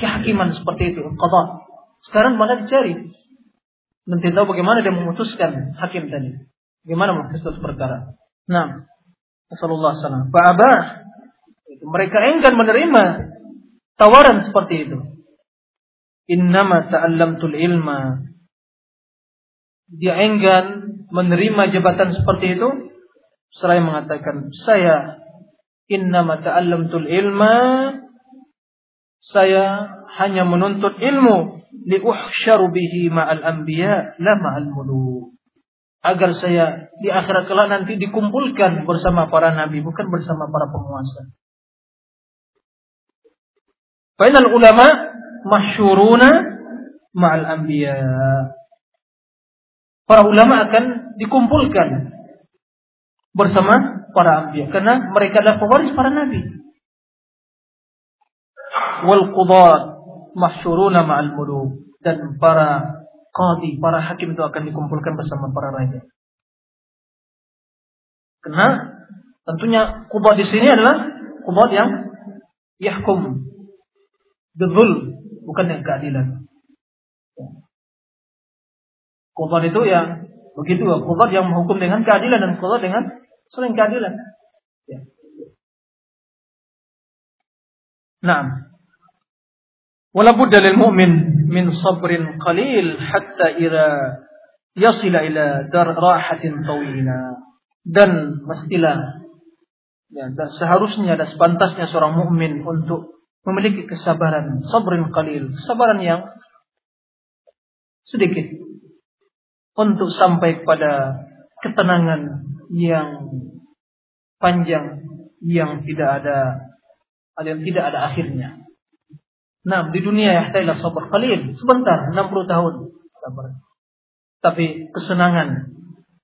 kehakiman seperti itu, qada. Sekarang malah dicari nanti tahu bagaimana dia memutuskan hakim tadi. Bagaimana memutuskan perkara. Nah, Rasulullah SAW. Fa'abah. Mereka enggan menerima tawaran seperti itu. Innama ta'allamtul ilma dia enggan menerima jabatan seperti itu seraya mengatakan saya innama ta'allamtul ilma saya hanya menuntut ilmu li uhsyaru bihi ma'al anbiya la ma'al muluk agar saya di akhirat kelak nanti dikumpulkan bersama para nabi bukan bersama para penguasa. Fainal ulama masyuruna ma'al anbiya para ulama akan dikumpulkan bersama para anbiya karena mereka adalah pewaris para nabi. Wal qudat mahsyuruna ma'al muluk dan para qadi, para hakim itu akan dikumpulkan bersama para raja. Karena tentunya qudat di sini adalah qudat yang yahkum bidhul bukan yang keadilan. Qadar itu ya begitu ya. Qadar yang menghukum dengan keadilan dan qadar dengan selain keadilan. Ya. Nah, wala budda lil mu'min min sabrin qalil hatta ira yasila ila dar rahatin tawila. Dan mestilah ya, dan seharusnya dan sepantasnya seorang mukmin untuk memiliki kesabaran, sabrin qalil, kesabaran yang sedikit untuk sampai pada ketenangan yang panjang yang tidak ada yang tidak ada akhirnya. Nah, di dunia ya tailah sabar qalil, sebentar 60 tahun sabar. Tapi kesenangan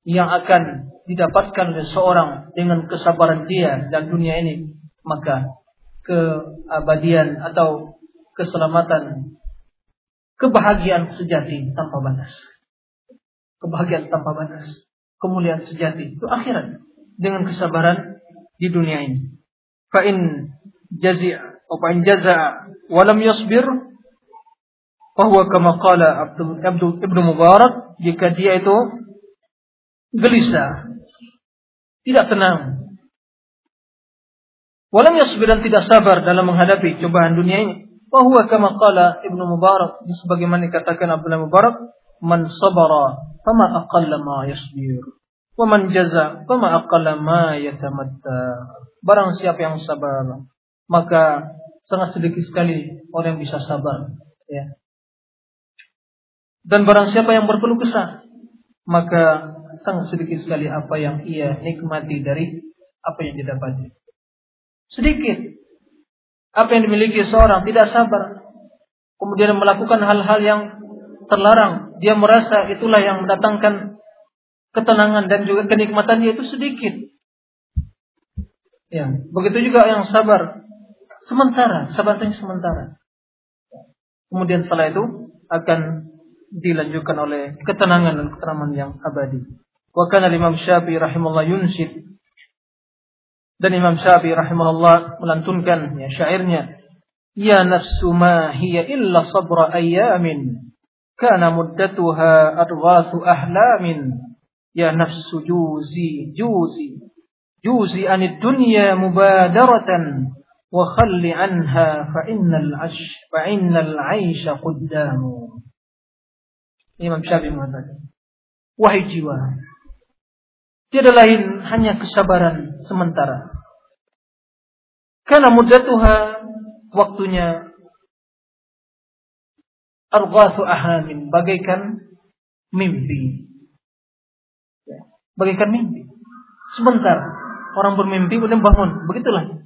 yang akan didapatkan oleh seorang dengan kesabaran dia dan dunia ini, maka keabadian atau keselamatan kebahagiaan sejati tanpa batas kebahagiaan tanpa batas, kemuliaan sejati itu akhirat dengan kesabaran di dunia ini. Fa in jaza'a wa lam yasbir bahwa kama qala Abdul, Abdul Ibnu Mubarak jika dia itu gelisah, tidak tenang. Walam yasbir dan tidak sabar dalam menghadapi cobaan dunia ini. Bahwa kama qala Ibnu Mubarak sebagaimana dikatakan Abdullah Mubarak, man sabara fama aqalla ma yasbir wa man jaza fama aqalla ma yatamatta barang siapa yang sabar maka sangat sedikit sekali orang yang bisa sabar. Ya. Dan barang siapa yang berkeluh kesah, maka sangat sedikit sekali apa yang ia nikmati dari apa yang didapati. Sedikit. Apa yang dimiliki seorang tidak sabar. Kemudian melakukan hal-hal yang terlarang. Dia merasa itulah yang mendatangkan ketenangan dan juga kenikmatan dia itu sedikit. Ya, begitu juga yang sabar sementara, sabarnya sementara. Kemudian setelah itu akan dilanjutkan oleh ketenangan dan ketenangan yang abadi. Wa kana Imam Syafi'i rahimahullah yunsid dan Imam Syafi'i rahimahullah melantunkan ya syairnya Ya nafsu ma hiya illa sabra ayamin kana muddatuha adghathu ahlamin Ya nafsu juzi juzi juzi anid dunya mubadaratan fa innal ash fa innal aisha quddamu Imam Syafi'i mengatakan wahai jiwa tiada lain hanya kesabaran sementara karena muddatuha waktunya arghathu ahamin bagaikan mimpi bagaikan mimpi. Sebentar orang bermimpi kemudian bangun, begitulah.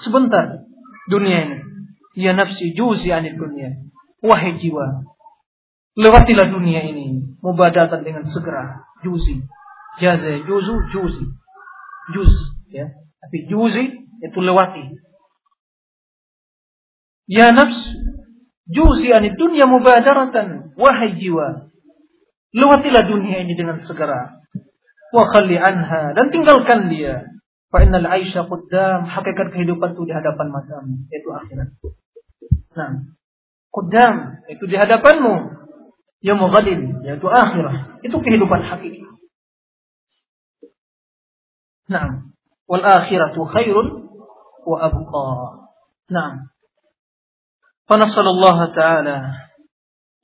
Sebentar dunia ini. Ya nafsi juzi anid dunia. Wahai jiwa, lewatilah dunia ini mubadatan dengan segera. Juzi, jaza, juzu, juzi, juz, ya. Tapi juzi itu lewati. Ya nafs, juzi anid dunia mubadaratan. Wahai jiwa, lewatilah dunia ini dengan segera wa khalli anha dan tinggalkan dia. Fa innal aisha qaddam, hakikat kehidupan itu di hadapan matamu, yaitu akhirat. Nah, qaddam itu di hadapanmu. Ya ghadin, yaitu akhirat. Itu kehidupan hakiki. Nah, wal akhiratu khairun wa abqa. Nah, Allah taala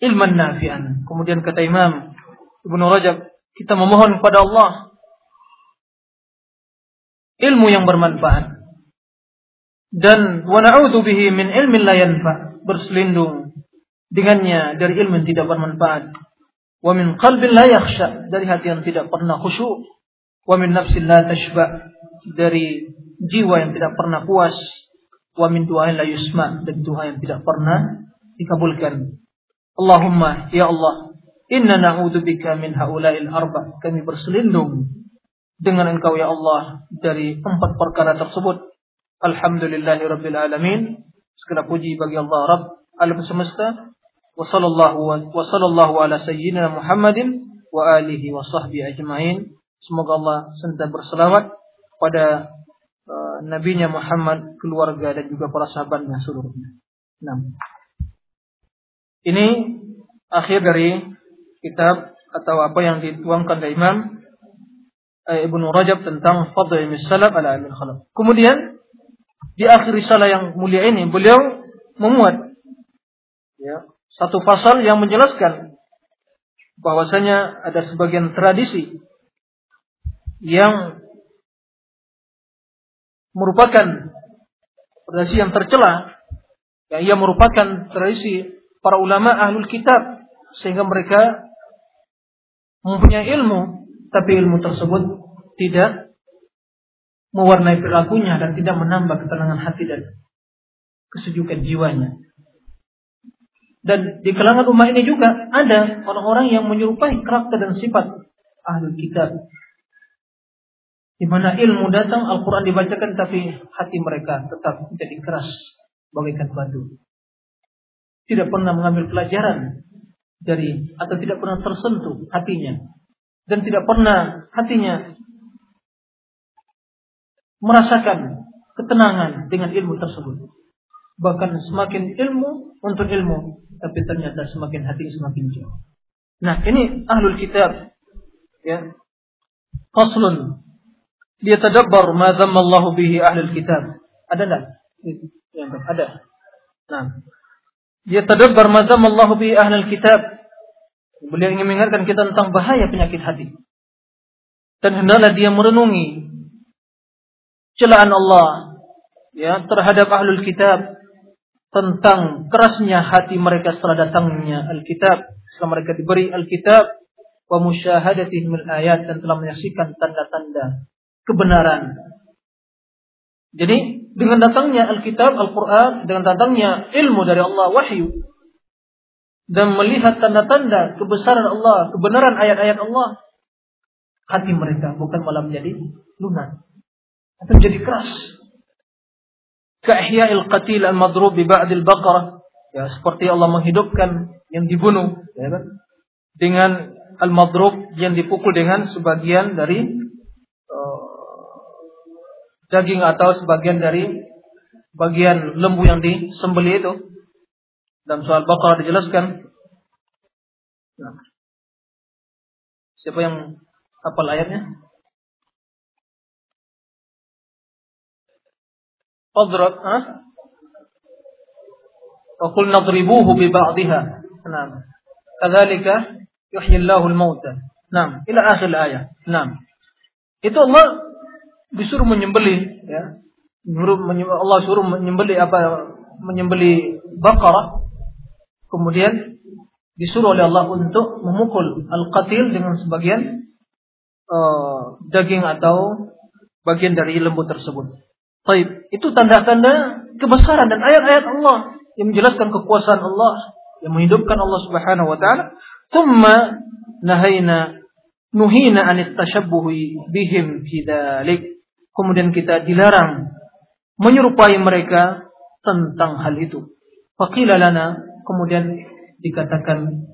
ilman nafi'an. Kemudian kata Imam Ibnu Rajab kita memohon kepada Allah ilmu yang bermanfaat. Dan wa bihi min ilmin la yanfa, berselindung dengannya dari ilmu yang tidak bermanfaat. Wa min qalbin la yakhsha, dari hati yang tidak pernah khusyuk. Wa min nafsin la tashba, dari jiwa yang tidak pernah puas. Wa min du'ain la yusma, dan doa yang tidak pernah dikabulkan. Allahumma ya Allah Inna na'udzubika min haula'il arba. Kami berselindung dengan Engkau ya Allah dari empat perkara tersebut. Alhamdulillahi rabbil alamin. Segala puji bagi Allah Rabb alam semesta. Wa sallallahu wa sallallahu ala sayyidina Muhammadin wa alihi wa sahbihi ajma'in. Semoga Allah senantiasa berselawat pada uh, nabinya Muhammad, keluarga dan juga para sahabatnya seluruhnya. Nah. Ini akhir dari kitab atau apa yang dituangkan oleh Imam Ibnu Rajab tentang fadl ilmi salaf ala ilmi khalaf. Kemudian di akhir risalah yang mulia ini beliau memuat ya, satu pasal yang menjelaskan bahwasanya ada sebagian tradisi yang merupakan tradisi yang tercela yang ia merupakan tradisi para ulama ahlul kitab sehingga mereka mempunyai ilmu, tapi ilmu tersebut tidak mewarnai perilakunya dan tidak menambah ketenangan hati dan kesejukan jiwanya. Dan di kalangan umat ini juga ada orang-orang yang menyerupai karakter dan sifat ahli kitab. Di mana ilmu datang, Al-Quran dibacakan, tapi hati mereka tetap menjadi keras bagaikan batu. Tidak pernah mengambil pelajaran dari atau tidak pernah tersentuh hatinya dan tidak pernah hatinya merasakan ketenangan dengan ilmu tersebut. Bahkan semakin ilmu untuk ilmu, tapi ternyata semakin hati semakin jauh. Nah, ini ahlul kitab ya. Faslun dia tadabbar ma Allah bihi ahlul kitab. Ada enggak? Ada. Nah, dia tadabbar ma Allah bihi ahlul kitab Beliau ingin mengingatkan kita tentang bahaya penyakit hati. Dan hendaklah dia merenungi celaan Allah ya terhadap ahlul kitab tentang kerasnya hati mereka setelah datangnya Alkitab, setelah mereka diberi Alkitab, wa musyahadatihim ayat dan telah menyaksikan tanda-tanda kebenaran. Jadi dengan datangnya Alkitab, Al-Quran, dengan datangnya ilmu dari Allah, wahyu, dan melihat tanda-tanda kebesaran Allah, kebenaran ayat-ayat Allah, hati mereka bukan malah menjadi lunak atau menjadi keras Ka'ihya'il qatil al-madrub bi ba'dil baqarah. Ya, seperti Allah menghidupkan yang dibunuh, ya kan? Dengan al-madrub yang dipukul dengan sebagian dari uh, daging atau sebagian dari bagian lembu yang disembelih itu. Dalam soal Baqarah dijelaskan. Nah. Siapa yang hafal ayatnya? Qadrat, ah? Wa qul nadribuhu bi ba'dihha. Naam. Kadzalika yuhyi Allahul mauta. Naam, ila akhir ayat. Naam. Itu Allah disuruh menyembeli ya. Allah suruh menyembeli apa Menyembeli baqarah kemudian disuruh oleh Allah untuk memukul al-qatil dengan sebagian uh, daging atau bagian dari lembu tersebut. Taib itu tanda-tanda kebesaran dan ayat-ayat Allah yang menjelaskan kekuasaan Allah yang menghidupkan Allah Subhanahu wa taala. Thumma nahaina nuhina anit tashabbuhi bihim fi dzalik. Kemudian kita dilarang menyerupai mereka tentang hal itu. Faqila lana kemudian dikatakan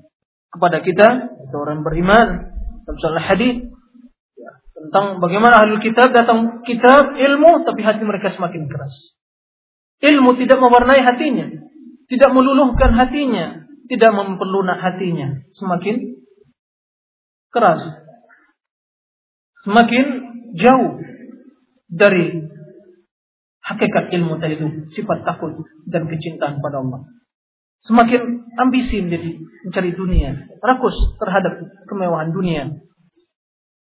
kepada kita itu orang beriman dalam hadis tentang bagaimana ahli kitab datang kitab ilmu tapi hati mereka semakin keras. Ilmu tidak mewarnai hatinya, tidak meluluhkan hatinya, tidak memperlunak hatinya, semakin keras. Semakin jauh dari hakikat ilmu tadi itu, sifat takut dan kecintaan pada Allah. Semakin ambisi menjadi mencari dunia, rakus terhadap kemewahan dunia,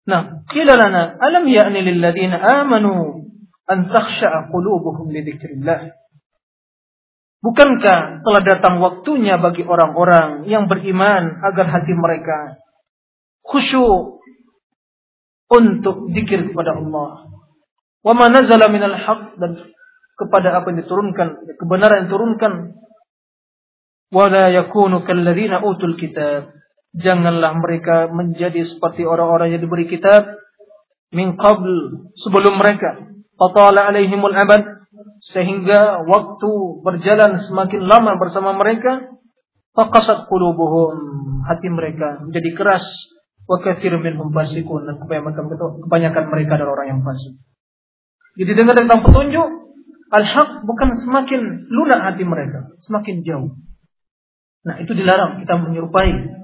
Qila lana alam ya'ni lil ladzina amanu an takhsha'a qulubuhum li dzikrillah. Bukankah telah datang waktunya bagi orang-orang yang beriman agar hati mereka khusyuk untuk zikir kepada Allah. Wa ma nazala minal haq dan kepada apa yang diturunkan, kebenaran yang diturunkan. Wa la yakunu kalladzina utul kitab Janganlah mereka menjadi seperti orang-orang yang diberi kitab min qabl sebelum mereka. Fatala alaihimul abad sehingga waktu berjalan semakin lama bersama mereka faqasat qulubuhum hati mereka menjadi keras wa katsir minhum fasikun dan kebanyakan mereka adalah orang yang fasik. Jadi dengar tentang petunjuk al-haq bukan semakin lunak hati mereka, semakin jauh. Nah, itu dilarang kita menyerupai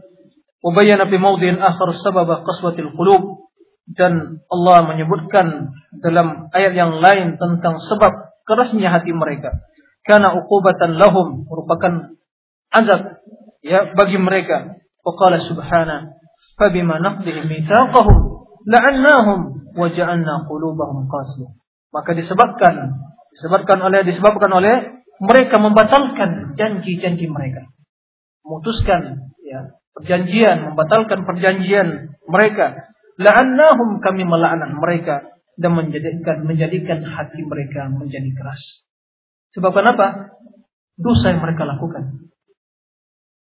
Wabayana fi mawdin akhar sababa qaswatil qulub dan Allah menyebutkan dalam ayat yang lain tentang sebab kerasnya hati mereka. Karena uqubatan lahum merupakan azab ya bagi mereka. Waqala subhana fabima naqdihim mitsaqahum la'annahum wa ja'alna qulubahum qasiyah. Maka disebabkan disebabkan oleh disebabkan oleh mereka membatalkan janji-janji mereka. Memutuskan ya perjanjian, membatalkan perjanjian mereka. La'annahum kami melaknat mereka dan menjadikan menjadikan hati mereka menjadi keras. Sebab kenapa? Dosa yang mereka lakukan.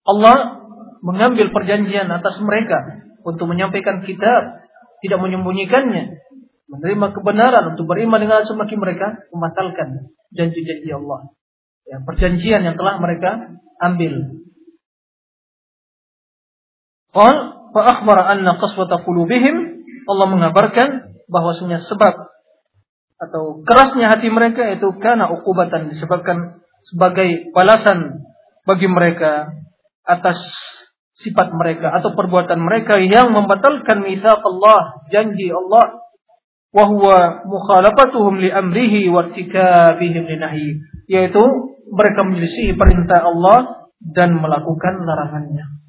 Allah mengambil perjanjian atas mereka untuk menyampaikan kitab, tidak menyembunyikannya, menerima kebenaran untuk beriman dengan semakin mereka membatalkan janji-janji Allah. Ya, perjanjian yang telah mereka ambil Allah mengabarkan bahwasanya sebab atau kerasnya hati mereka itu karena ukubatan disebabkan sebagai balasan bagi mereka atas sifat mereka atau perbuatan mereka yang membatalkan mitsaq Allah, janji Allah wa huwa mukhalafatuhum li amrihi wa irtikabihim li nahyi yaitu mereka menyelisih perintah Allah dan melakukan larangannya.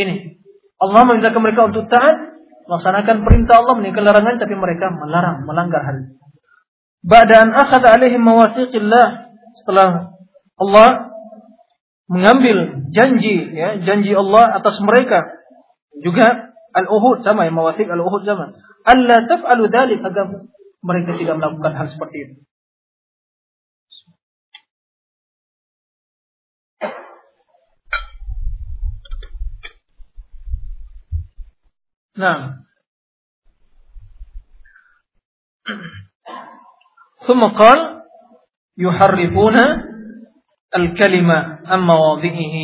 Ini Allah meminta mereka untuk taat, melaksanakan perintah Allah, meninggalkan larangan, tapi mereka melarang, melanggar hal itu. Ba'da an akhadha alaihim mawasiqillah setelah Allah mengambil janji ya, janji Allah atas mereka. Juga al-uhud sama ya, mawathiq al-uhud sama. Allah taf'alu dzalik agar mereka tidak melakukan hal seperti itu. Nah. ثم قال يحرفون الكلمة عن مواضعه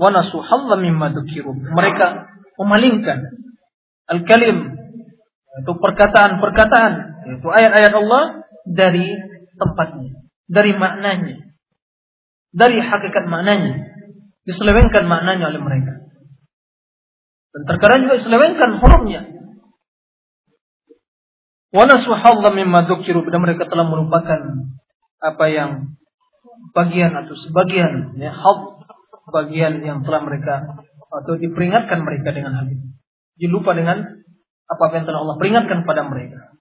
ونسوا حظا مما ذكروا mereka memalingkan al-kalim itu perkataan-perkataan itu ayat-ayat Allah dari tempatnya dari maknanya dari hakikat maknanya diselewengkan maknanya oleh mereka dan terkadang juga diselewengkan hurufnya. Wa nasuhalla mimma dzukiru dan mereka telah melupakan apa yang bagian atau sebagian ya hal bagian yang telah mereka atau diperingatkan mereka dengan hal itu. Dilupa dengan apa yang telah Allah peringatkan pada mereka.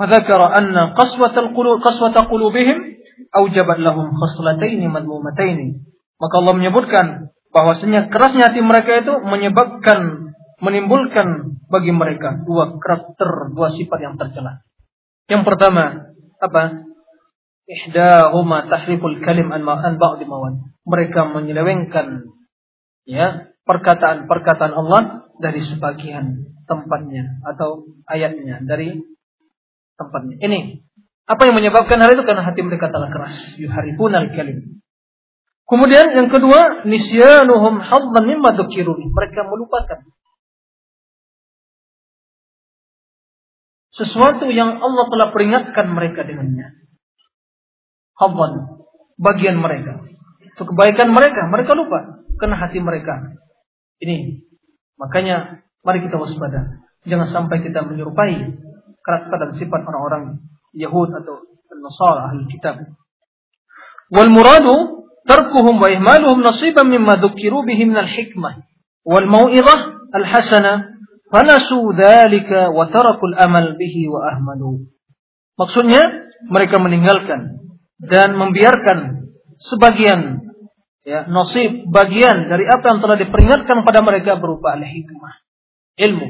Fadzakara anna qaswatal qulub qaswata qulubihim aujabat lahum khaslataini madmumataini. Maka Allah menyebutkan bahwasanya kerasnya hati mereka itu menyebabkan menimbulkan bagi mereka dua karakter, dua sifat yang tercela. Yang pertama, apa? Ihdahuma tahriful kalim an ma'an ba'di mawan. Mereka menyelewengkan ya, perkataan-perkataan Allah dari sebagian tempatnya atau ayatnya dari tempatnya. Ini apa yang menyebabkan hal itu karena hati mereka telah keras. Yuharifunal kalim. Kemudian yang kedua, nisyanuhum haddan mimma dzukiru. Mereka melupakan sesuatu yang Allah telah peringatkan mereka dengannya. Haddan, bagian mereka. Itu kebaikan mereka, mereka lupa karena hati mereka. Ini makanya mari kita waspada. Jangan sampai kita menyerupai karakter dan sifat orang-orang Yahud atau Nasara ahli kitab. Wal muradu tarkuhum wa ihmaluhum nasiban mimma dhukiru bihi min al-hikmah wal mau'izah al-hasana fanasu dhalika wa taraku al-amal bihi wa ahmalu. Maksudnya mereka meninggalkan dan membiarkan sebagian ya nasib bagian dari apa yang telah diperingatkan pada mereka berupa al-hikmah, ilmu,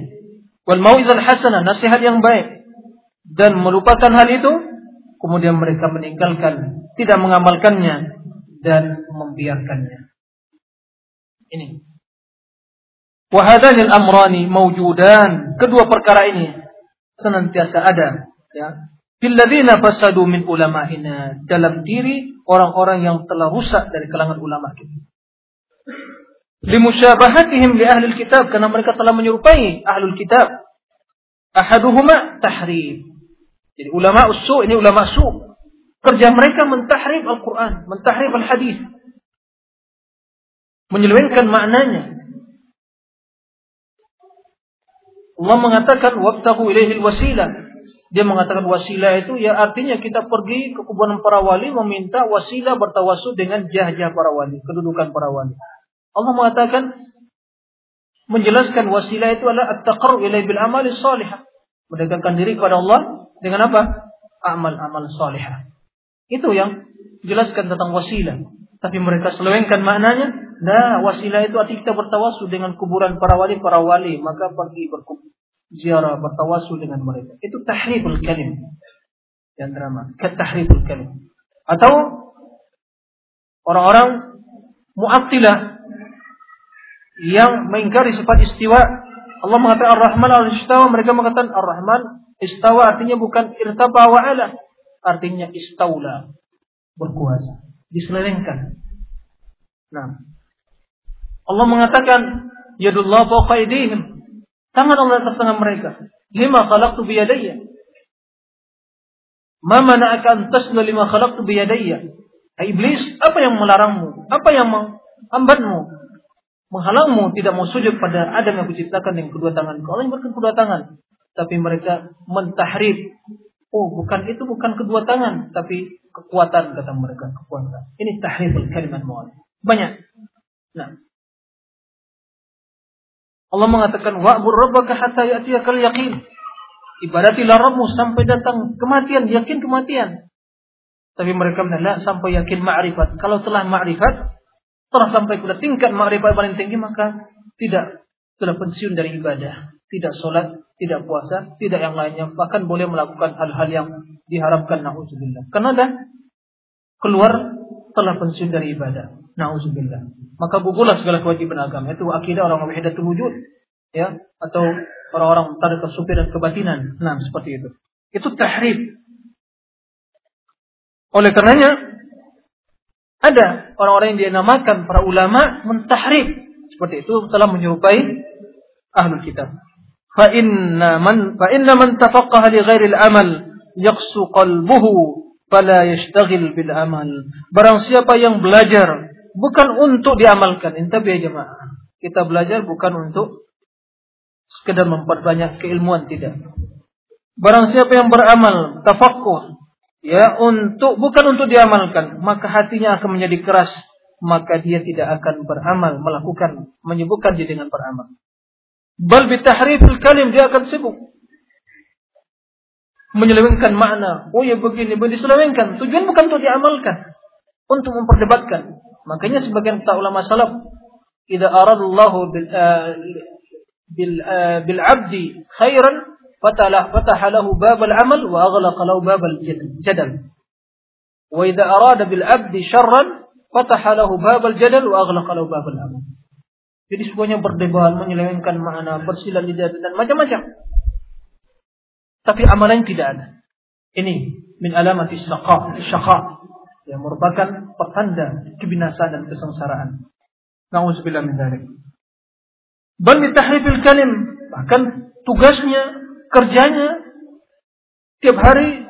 wal mau'izah al-hasana nasihat yang baik. Dan melupakan hal itu kemudian mereka meninggalkan tidak mengamalkannya dan membiarkannya. Ini. Wahadanil amrani mawjudan. Kedua perkara ini senantiasa ada. Ya. Billadzina fasadu min ulama'ina. Dalam diri orang-orang yang telah rusak dari kalangan ulama kita. Limusyabahatihim li ahli kitab. Karena mereka telah menyerupai ahlul kitab. Ahaduhuma tahrif. Jadi ulama usu ini ulama su Kerja mereka mentahrif Al-Quran, mentahrif Al-Hadis. Menyelewengkan maknanya. Allah mengatakan wabtahu ilaihil wasilah. Dia mengatakan wasilah itu ya artinya kita pergi ke kuburan para wali meminta wasilah bertawasul dengan jah-jah para wali, kedudukan para wali. Allah mengatakan menjelaskan wasilah itu adalah at-taqarrub ilai bil amali salihah. Mendekatkan diri kepada Allah dengan apa? Amal-amal salihah. Itu yang jelaskan tentang wasilah. Tapi mereka selewengkan maknanya. Nah, wasilah itu arti kita bertawasul dengan kuburan para wali, para wali. Maka pergi berkubur. Ziarah bertawasul dengan mereka. Itu tahribul kalim. Yang drama. Ketahribul kalim. Atau orang-orang mu'attilah yang mengingkari sifat istiwa. Allah mengatakan Ar-Rahman al-Istawa. Mereka mengatakan Ar-Rahman istawa artinya bukan irtaba wa'ala artinya istaula berkuasa diselewengkan. Nah Allah mengatakan yadullah fawqa aydihim. Tangan Allah atas tangan mereka. Lima khalaqtu biyadayya. Ma mana'aka an tasla lima khalaqtu biyadayya. Iblis apa yang melarangmu? Apa yang menghambatmu menghalangmu tidak mau sujud pada Adam yang kuciptakan dengan kedua tangan. Allah yang berikan kedua tangan. Tapi mereka mentahrif Oh, bukan itu bukan kedua tangan, tapi kekuatan kata mereka, kekuasaan. Ini tahriful kalimat mu'al. Banyak. Nah. Allah mengatakan wa'bur rabbaka hatta ya'tiyakal yaqin. Ibadatilah Rabbmu sampai datang kematian, yakin kematian. Tapi mereka menolak sampai yakin ma'rifat. Kalau telah ma'rifat, telah sampai pada tingkat ma'rifat paling tinggi, maka tidak telah pensiun dari ibadah. Tidak sholat, tidak puasa, tidak yang lainnya. Bahkan boleh melakukan hal-hal yang diharapkan. Na'udzubillah. Karena dah keluar telah pensiun dari ibadah. Na'udzubillah. Maka gugurlah segala kewajiban agama. Itu akidah orang wahidatul wujud. Ya, atau orang-orang tarik supir dan kebatinan. Nah, seperti itu. Itu tahrif. Oleh karenanya, ada orang-orang yang dinamakan para ulama mentahrif. Seperti itu telah menyerupai ahlul kitab. Fa inna man fa inna man tafaqqaha li amal yaqsu qalbuhu fala yashtaghil bil amal. Barang siapa yang belajar bukan untuk diamalkan, intabi ya jemaah. Kita belajar bukan untuk sekedar memperbanyak keilmuan tidak. Barang siapa yang beramal, tafakkur, ya untuk bukan untuk diamalkan, maka hatinya akan menjadi keras, maka dia tidak akan beramal, melakukan, menyebutkan dia dengan beramal. Bal bitahrifil kalim dia akan sibuk menyelewengkan makna. Oh ya begini, begini diselewengkan. Tujuan bukan untuk diamalkan, untuk memperdebatkan. Makanya sebagian kata ulama salaf, "Idza aradallahu bil uh, bil, uh, bil 'abdi khairan fatalah fataha lahu babal amal wa aghlaqa lahu babal jadal wa idza arada bil abdi syarran fataha lahu babal jadal wa aghlaqa lahu babal amal jadi semuanya berdebat menyelewengkan makna bersilat lidah dan macam-macam. Tapi amalan tidak ada. Ini min alamati syaqa syaqa. Yang merupakan pertanda kebinasaan dan kesengsaraan. Nauzubillah min dzalik. Bal tahrifil kalim bahkan tugasnya kerjanya setiap hari,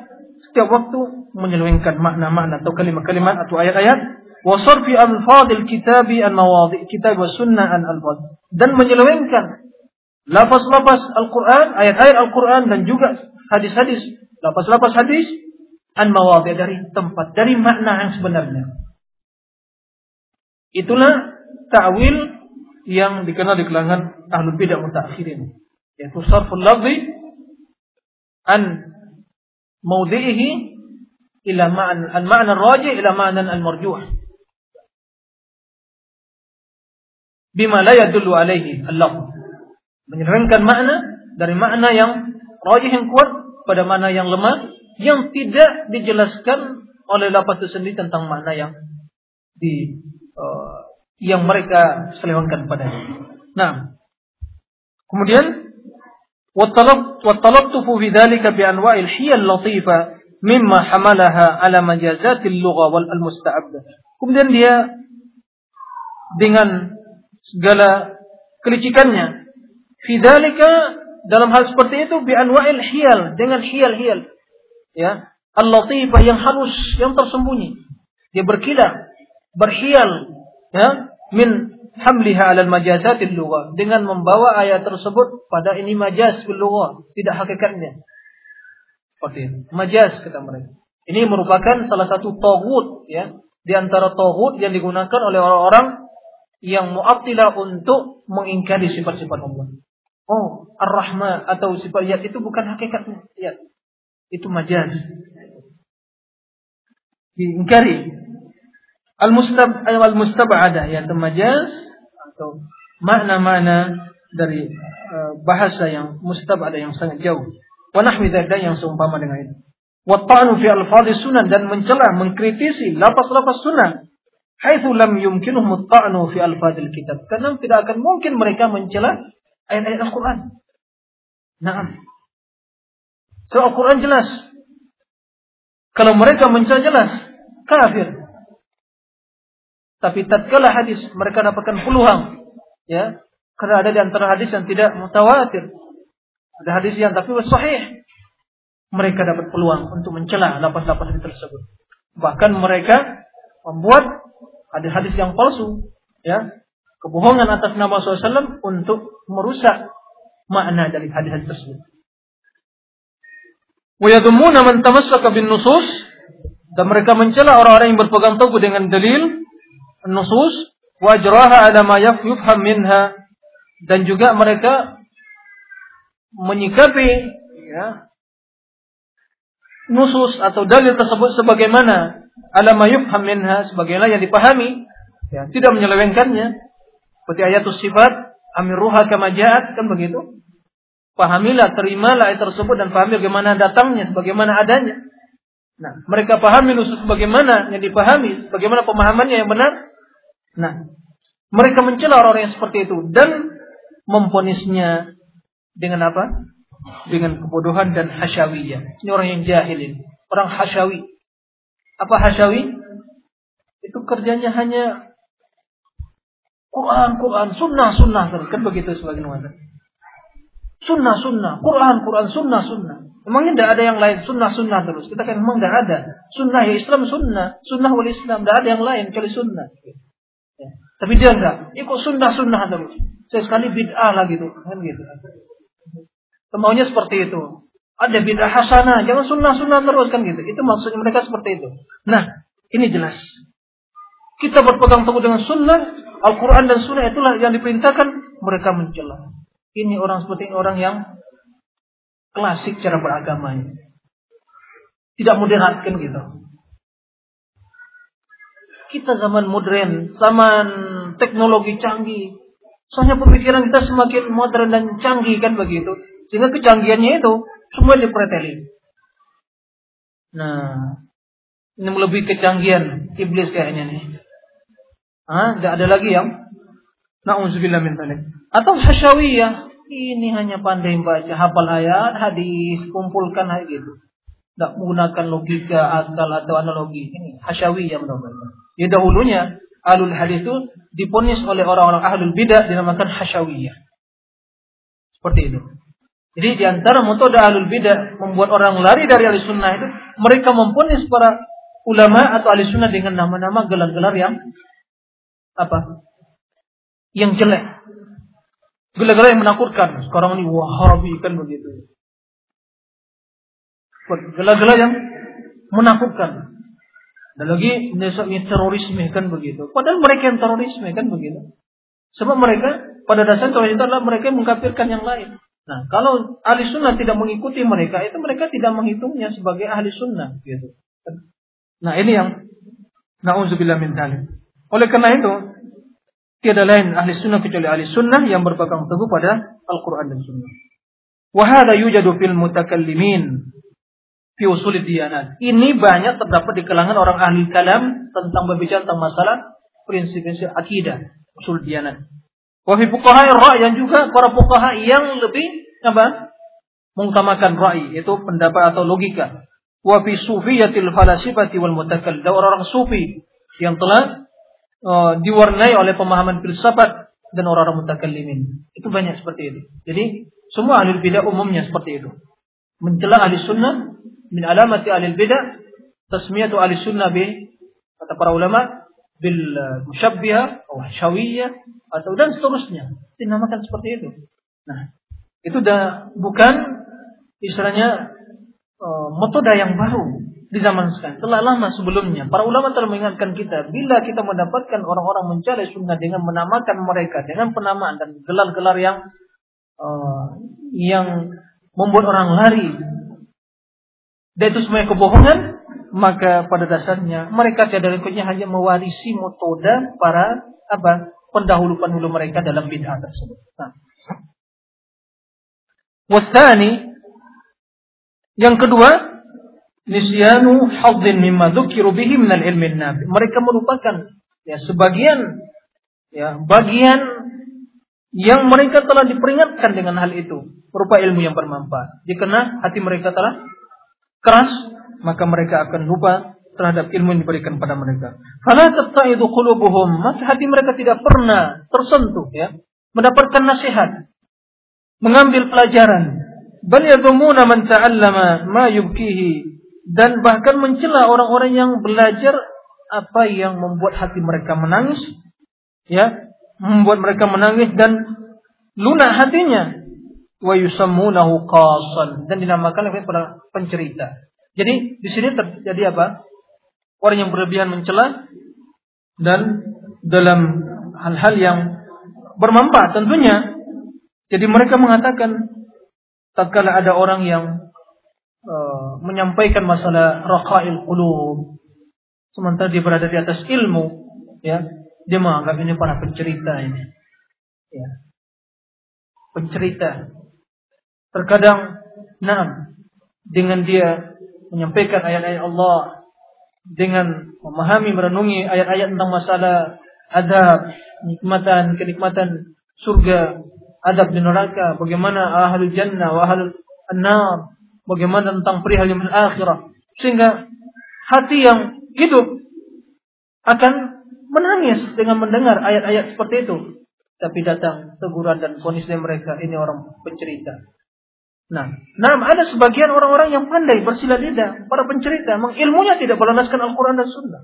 setiap waktu menyelewengkan makna-makna atau kalimat-kalimat atau ayat-ayat wasarfi al-fadil kitabi an mawadhi kitab wa sunnah an al dan menyelewengkan lafaz-lafaz Al-Qur'an, ayat-ayat Al-Qur'an dan juga hadis-hadis, lafaz-lafaz hadis an mawadhi dari tempat, dari makna yang sebenarnya. Itulah ta'wil yang dikenal di kalangan ahlul bidah mutakhirin yaitu sarful lafzi an mawdi'ihi ila ma'an an ma'na rajih ila ma'na al marjuh bima la yadullu alaihi Allah menyerangkan makna dari makna yang rajih yang kuat pada makna yang lemah yang tidak dijelaskan oleh lafaz itu sendiri tentang makna yang di uh, yang mereka selewengkan padanya. Nah, kemudian والتلطف في ذلك بأنواع الحيل اللطيفة مما حملها على مجازات اللغة والمستعبة kemudian dia dengan segala kelicikannya. Fidzalika dalam hal seperti itu bi anwa'il hiyal dengan hiyal-hiyal ya al-latifah yang halus yang tersembunyi. Dia berkilah berhial ya min hamliha alal majazatil lughah. Dengan membawa ayat tersebut pada ini majaz bil lughah tidak hakikatnya. Seperti ini majaz kata mereka. Ini merupakan salah satu tagut ya di antara tagut yang digunakan oleh orang-orang yang mu'attilah untuk mengingkari sifat-sifat Allah oh ar-rahman atau sifat ayat itu bukan hakikatnya ya itu majaz diingkari al-mustab al-mustab'adah ya majaz atau makna-makna dari uh, bahasa yang mustab ada yang sangat jauh. Wa nahwi yang seumpama dengan itu. Wa fi alfadhi sunan dan mencela, mengkritisi lafaz-lafaz sunnah. Haitsu lam yumkinuhum at-ta'nu fi alfadhil kitab. Karena tidak akan mungkin mereka mencela ayat-ayat Al-Qur'an. Naam. So Al-Qur'an jelas. Kalau mereka mencela jelas, kafir. Tapi tatkala hadis mereka dapatkan puluhan, ya, karena ada di antara hadis yang tidak mutawatir. Ada hadis yang tapi sahih. Mereka dapat peluang untuk mencela lapas-lapas tersebut. Bahkan mereka membuat hadis-hadis yang palsu, ya, kebohongan atas nama SAW untuk merusak makna dari hadis-hadis tersebut. Wajadumuna man tamassaka kabin nusus dan mereka mencela orang-orang yang berpegang teguh dengan dalil nusus wajraha ala ma yufham minha dan juga mereka menyikapi ya, nusus atau dalil tersebut sebagaimana alama yufham minha sebagaimana yang dipahami ya, tidak menyelewengkannya seperti ayat sifat amiruha kama ja'at kan begitu pahamilah terimalah ayat tersebut dan pahami bagaimana datangnya sebagaimana adanya nah mereka pahami nusus sebagaimana yang dipahami bagaimana pemahamannya yang benar nah mereka mencela orang-orang yang seperti itu dan memponisnya dengan apa dengan kebodohan dan hasyawiyah. Ini orang yang jahil ini. Orang hasyawi. Apa hasyawi? Itu kerjanya hanya Quran, Quran, sunnah, sunnah. Kan begitu sebagian orang. Sunnah, sunnah. Quran, Quran, sunnah, sunnah. Emangnya tidak ada yang lain. Sunnah, sunnah terus. Kita kan memang tidak ada. Sunnah ya Islam, sunnah. Sunnah wal Islam. Tidak ada yang lain kecuali sunnah. Ya. Tapi dia enggak. Ikut sunnah, sunnah terus. Saya sekali bid'ah lah gitu. Kan gitu. Semaunya seperti itu. Ada bid'ah hasanah, jangan sunnah-sunnah terus kan gitu. Itu maksudnya mereka seperti itu. Nah, ini jelas. Kita berpegang teguh dengan sunnah, Al-Quran dan sunnah itulah yang diperintahkan, mereka mencela. Ini orang seperti ini orang yang klasik cara beragamanya. Tidak moderat kan gitu. Kita zaman modern, zaman teknologi canggih. Soalnya pemikiran kita semakin modern dan canggih kan begitu. Sehingga kecanggihannya itu semua dipreteli. Nah, ini melebihi kecanggihan iblis kayaknya nih. Ah, tidak ada lagi yang na'udzubillah min dzalik. Atau hasyawiyah, ini hanya pandai baca hafal ayat, hadis, kumpulkan ayat gitu. Tidak menggunakan logika, akal atau analogi. Ini hasyawiyah menurut Ya dahulunya alul hadis itu diponis oleh orang-orang ahlul bidah dinamakan hasyawiyah. Seperti itu. Jadi di antara metode ahlul bidah membuat orang lari dari ahli sunnah itu mereka mempunyai para ulama atau ahli sunnah dengan nama-nama gelar-gelar yang apa? Yang jelek. Gelar-gelar yang menakutkan. Sekarang ini wahabi kan begitu. Gelar-gelar yang menakutkan. Dan lagi ini terorisme kan begitu. Padahal mereka yang terorisme kan begitu. Sebab mereka pada dasarnya itu adalah mereka yang mengkafirkan yang lain. Nah, kalau ahli sunnah tidak mengikuti mereka, itu mereka tidak menghitungnya sebagai ahli sunnah. Gitu. Nah, ini yang na'udzubillah min talim. Oleh karena itu, tiada lain ahli sunnah kecuali ahli sunnah yang berpegang teguh pada Al-Quran dan sunnah. Wahada yujadu fil mutakallimin fi usul diyanat. Ini banyak terdapat di kalangan orang ahli kalam tentang berbicara tentang masalah prinsip-prinsip akidah, usul diyanat. Wafi fuqaha yang juga para fuqaha yang lebih apa? Mengutamakan ra'i, itu pendapat atau logika. Wafi sufiyatil falasifati wal mutakal. Dan orang-orang sufi yang telah uh, diwarnai oleh pemahaman filsafat dan orang-orang mutakallimin. Itu banyak seperti itu. Jadi semua ahli bidah umumnya seperti itu. Mencela ahli sunnah min alamati ahli bidah tasmiyatu ahli sunnah bi kata para ulama bil musyabbihah atau syawiyah atau dan seterusnya. Dinamakan seperti itu. Nah, itu dah bukan istilahnya uh, metode yang baru di zaman sekarang. Telah lama sebelumnya. Para ulama telah mengingatkan kita. Bila kita mendapatkan orang-orang mencari sunnah dengan menamakan mereka. Dengan penamaan dan gelar-gelar yang uh, yang membuat orang lari. Dan itu semuanya kebohongan maka pada dasarnya mereka tiada lainnya hanya mewarisi metode para apa pendahulu-pendahulu mereka dalam bid'ah tersebut. Nah. Wasani yang kedua nisyanu hadzin mimma dzukiru bihi min al-ilmi nabi. Mereka merupakan ya sebagian ya bagian yang mereka telah diperingatkan dengan hal itu berupa ilmu yang bermanfaat. Jika hati mereka telah keras maka mereka akan lupa terhadap ilmu yang diberikan pada mereka. Fala tattaidu qulubuhum, maka hati mereka tidak pernah tersentuh ya, mendapatkan nasihat, mengambil pelajaran. Bal man ta'allama ma dan bahkan mencela orang-orang yang belajar apa yang membuat hati mereka menangis ya, membuat mereka menangis dan lunak hatinya wa yusammunahu qasan dan dinamakan oleh para pencerita. Jadi di sini terjadi apa? Orang yang berlebihan mencela dan dalam hal-hal yang bermanfaat tentunya. Jadi mereka mengatakan tatkala ada orang yang uh, menyampaikan masalah raqail qulub sementara dia berada di atas ilmu ya dia menganggap ini para pencerita ini. Ya. Pencerita. Terkadang nah dengan dia menyampaikan ayat-ayat Allah dengan memahami merenungi ayat-ayat tentang masalah adab, nikmatan, kenikmatan surga, adab di neraka, bagaimana ahlul jannah wa ahlul an bagaimana tentang perihal yang akhirah. Sehingga hati yang hidup akan menangis dengan mendengar ayat-ayat seperti itu. Tapi datang teguran dan dari mereka, ini orang pencerita. Nah, nah ada sebagian orang-orang yang pandai bersilat lidah, para pencerita, memang ilmunya tidak berlandaskan Al-Quran dan Sunnah.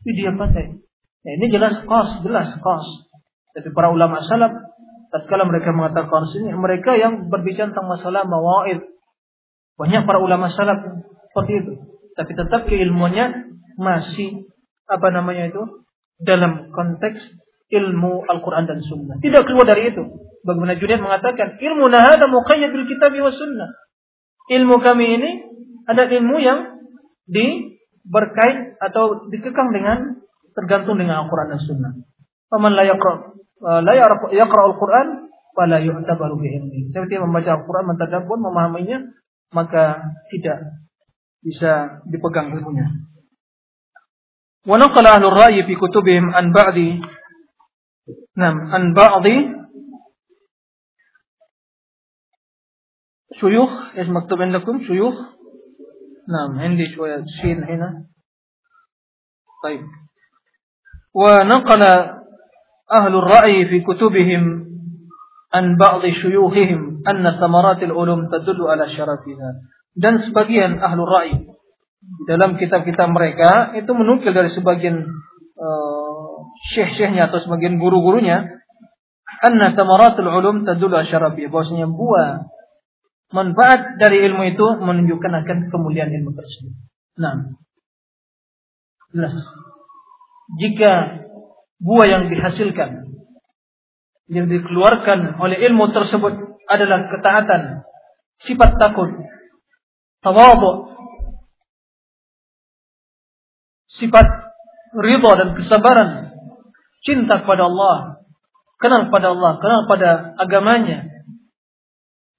Tapi dia pandai. Nah, ini jelas kos, jelas kos. Tapi para ulama salaf, tatkala mereka mengatakan sini, mereka yang berbicara tentang masalah mawaid. Banyak para ulama salaf seperti itu. Tapi tetap keilmuannya masih apa namanya itu dalam konteks ilmu Al-Quran dan Sunnah. Tidak keluar dari itu. Bagaimana Junaid mengatakan, ilmu nahada muqayyad bil kitab wa sunnah. Ilmu kami ini ada ilmu yang di berkait atau dikekang dengan tergantung dengan Al-Quran dan Sunnah. Faman la yaqra la yaqra Al-Quran fala yu'tabaru bi ilmi. Seperti membaca Al-Quran, mentadabbur, memahaminya, maka tidak bisa dipegang ilmunya. Wa naqala ahlur ra'yi fi kutubihim an ba'di Nam an ba'di شيوخ ايش مكتوب عندكم شيوخ نعم عندي شوية شين هنا طيب ونقل أهل الرأي في كتبهم عن بعض شيوخهم أن ثمرات العلوم تدل على شرفها dan sebagian ahlul ra'i dalam kitab-kitab mereka itu menukil dari sebagian uh, syekh-syekhnya atau sebagian guru-gurunya anna thamaratul ulum tadullu asyarabi bahwasanya buah manfaat dari ilmu itu menunjukkan akan kemuliaan ilmu tersebut. Nah, jelas. Jika buah yang dihasilkan yang dikeluarkan oleh ilmu tersebut adalah ketaatan, sifat takut, tawadhu, sifat ridha dan kesabaran, cinta kepada Allah, kenal pada Allah, kenal pada agamanya,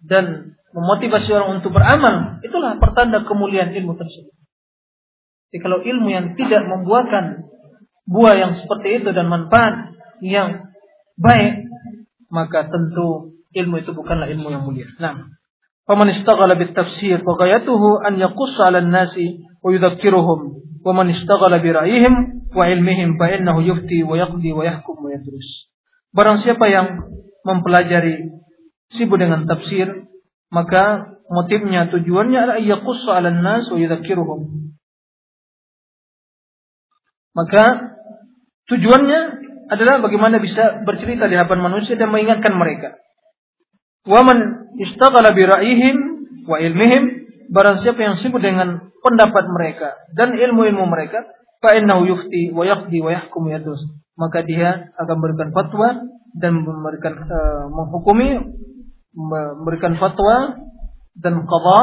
dan memotivasi orang untuk beramal, itulah pertanda kemuliaan ilmu tersebut. Jadi kalau ilmu yang tidak membuahkan buah yang seperti itu dan manfaat yang baik, maka tentu ilmu itu bukanlah ilmu yang mulia. Nah, faman istaghala bit tafsir fa ghayatuhu an yaqussa 'ala an-nasi wa yudhakkiruhum wa man istaghala bi ra'yihim wa ilmihim wa wa wa. Barang siapa yang mempelajari sibuk dengan tafsir maka motifnya tujuannya adalah yaqussa 'alan nas wa yudzakiruhum. Maka tujuannya adalah bagaimana bisa bercerita di hadapan manusia dan mengingatkan mereka. Wa man istaghala bi ra'yihim wa ilmihim barang siapa yang sibuk dengan pendapat mereka dan ilmu-ilmu mereka fa innahu yufti wa yaqdi wa yahkum yadus maka dia akan memberikan fatwa dan memberikan uh, menghukumi memberikan fatwa dan qada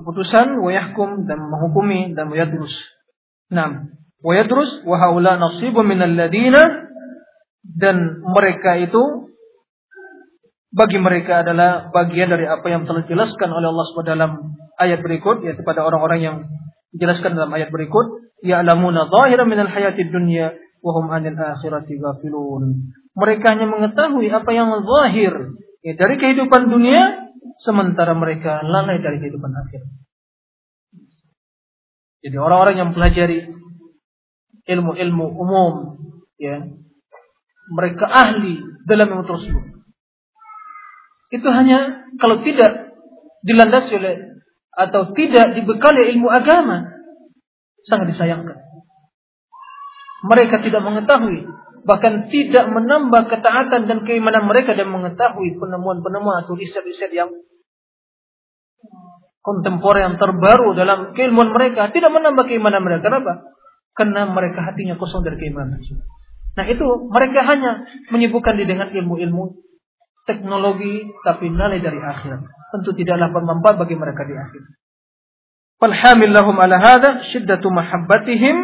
keputusan wa yahkum dan menghukumi dan yadrus. Naam, wa yadrus wa haula nasibun ladina dan mereka itu bagi mereka adalah bagian dari apa yang telah dijelaskan oleh Allah SWT dalam ayat berikut yaitu pada orang-orang yang dijelaskan dalam ayat berikut ya'lamuna zahiran minal hayatid dunya wa hum 'anil akhirati ghafilun. Mereka hanya mengetahui apa yang zahir ya, dari kehidupan dunia sementara mereka lalai dari kehidupan akhir. Jadi orang-orang yang pelajari ilmu-ilmu umum ya mereka ahli dalam ilmu tersebut. Itu hanya kalau tidak dilandasi oleh atau tidak dibekali ilmu agama sangat disayangkan. Mereka tidak mengetahui bahkan tidak menambah ketaatan dan keimanan mereka dan mengetahui penemuan-penemuan atau riset-riset yang kontemporer yang terbaru dalam keilmuan mereka tidak menambah keimanan mereka. Kenapa? Karena mereka hatinya kosong dari keimanan. Nah itu mereka hanya menyibukkan diri dengan ilmu-ilmu teknologi tapi nilai dari akhirat. Tentu tidaklah bermanfaat bagi mereka di akhir. Falhamil lahum ala hadha syiddatu mahabbatihim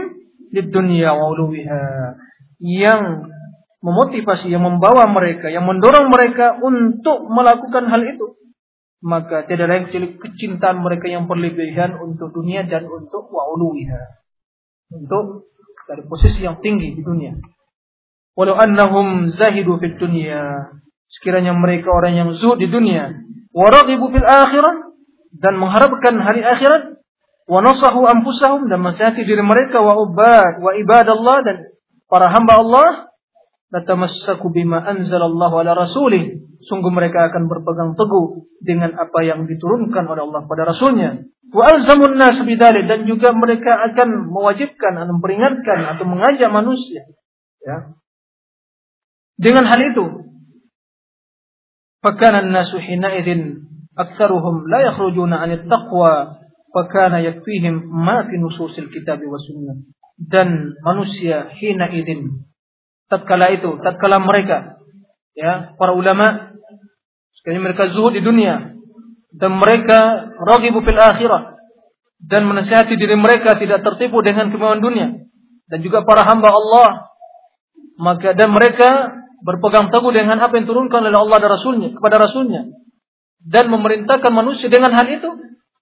lid dunya wa uluwiha. Yang memotivasi, yang membawa mereka, yang mendorong mereka untuk melakukan hal itu. Maka tidak lain kecuali kecintaan mereka yang berlebihan untuk dunia dan untuk wa'uluwiha. Untuk dari posisi yang tinggi di dunia. Walau annahum zahidu fid dunia. Sekiranya mereka orang yang zuhud di dunia. Waragibu fil akhirat. Dan mengharapkan hari akhirat. Wa nasahu anfusahum. Dan masihati diri mereka. Wa ubad. Wa ibadallah. Dan para hamba Allah latamassaku bima anzalallahu ala rasulih. Sungguh mereka akan berpegang teguh dengan apa yang diturunkan oleh Allah pada Rasulnya. Wa alzamun nas bidalik dan juga mereka akan mewajibkan atau memperingatkan atau mengajak manusia ya. Dengan hal itu, fakana an-nasu hina idzin aktsaruhum la yakhrujuna 'anil taqwa fakana yakfihim ma fi nususil kitab wa sunnah. Dan manusia hina idzin tatkala itu, tatkala mereka ya, para ulama sekali mereka zuhud di dunia dan mereka ragibu fil akhirah. Dan menasihati diri mereka tidak tertipu dengan kemauan dunia. Dan juga para hamba Allah. Maka dan mereka berpegang teguh dengan apa yang turunkan oleh Allah dan Rasulnya kepada Rasulnya. Dan memerintahkan manusia dengan hal itu.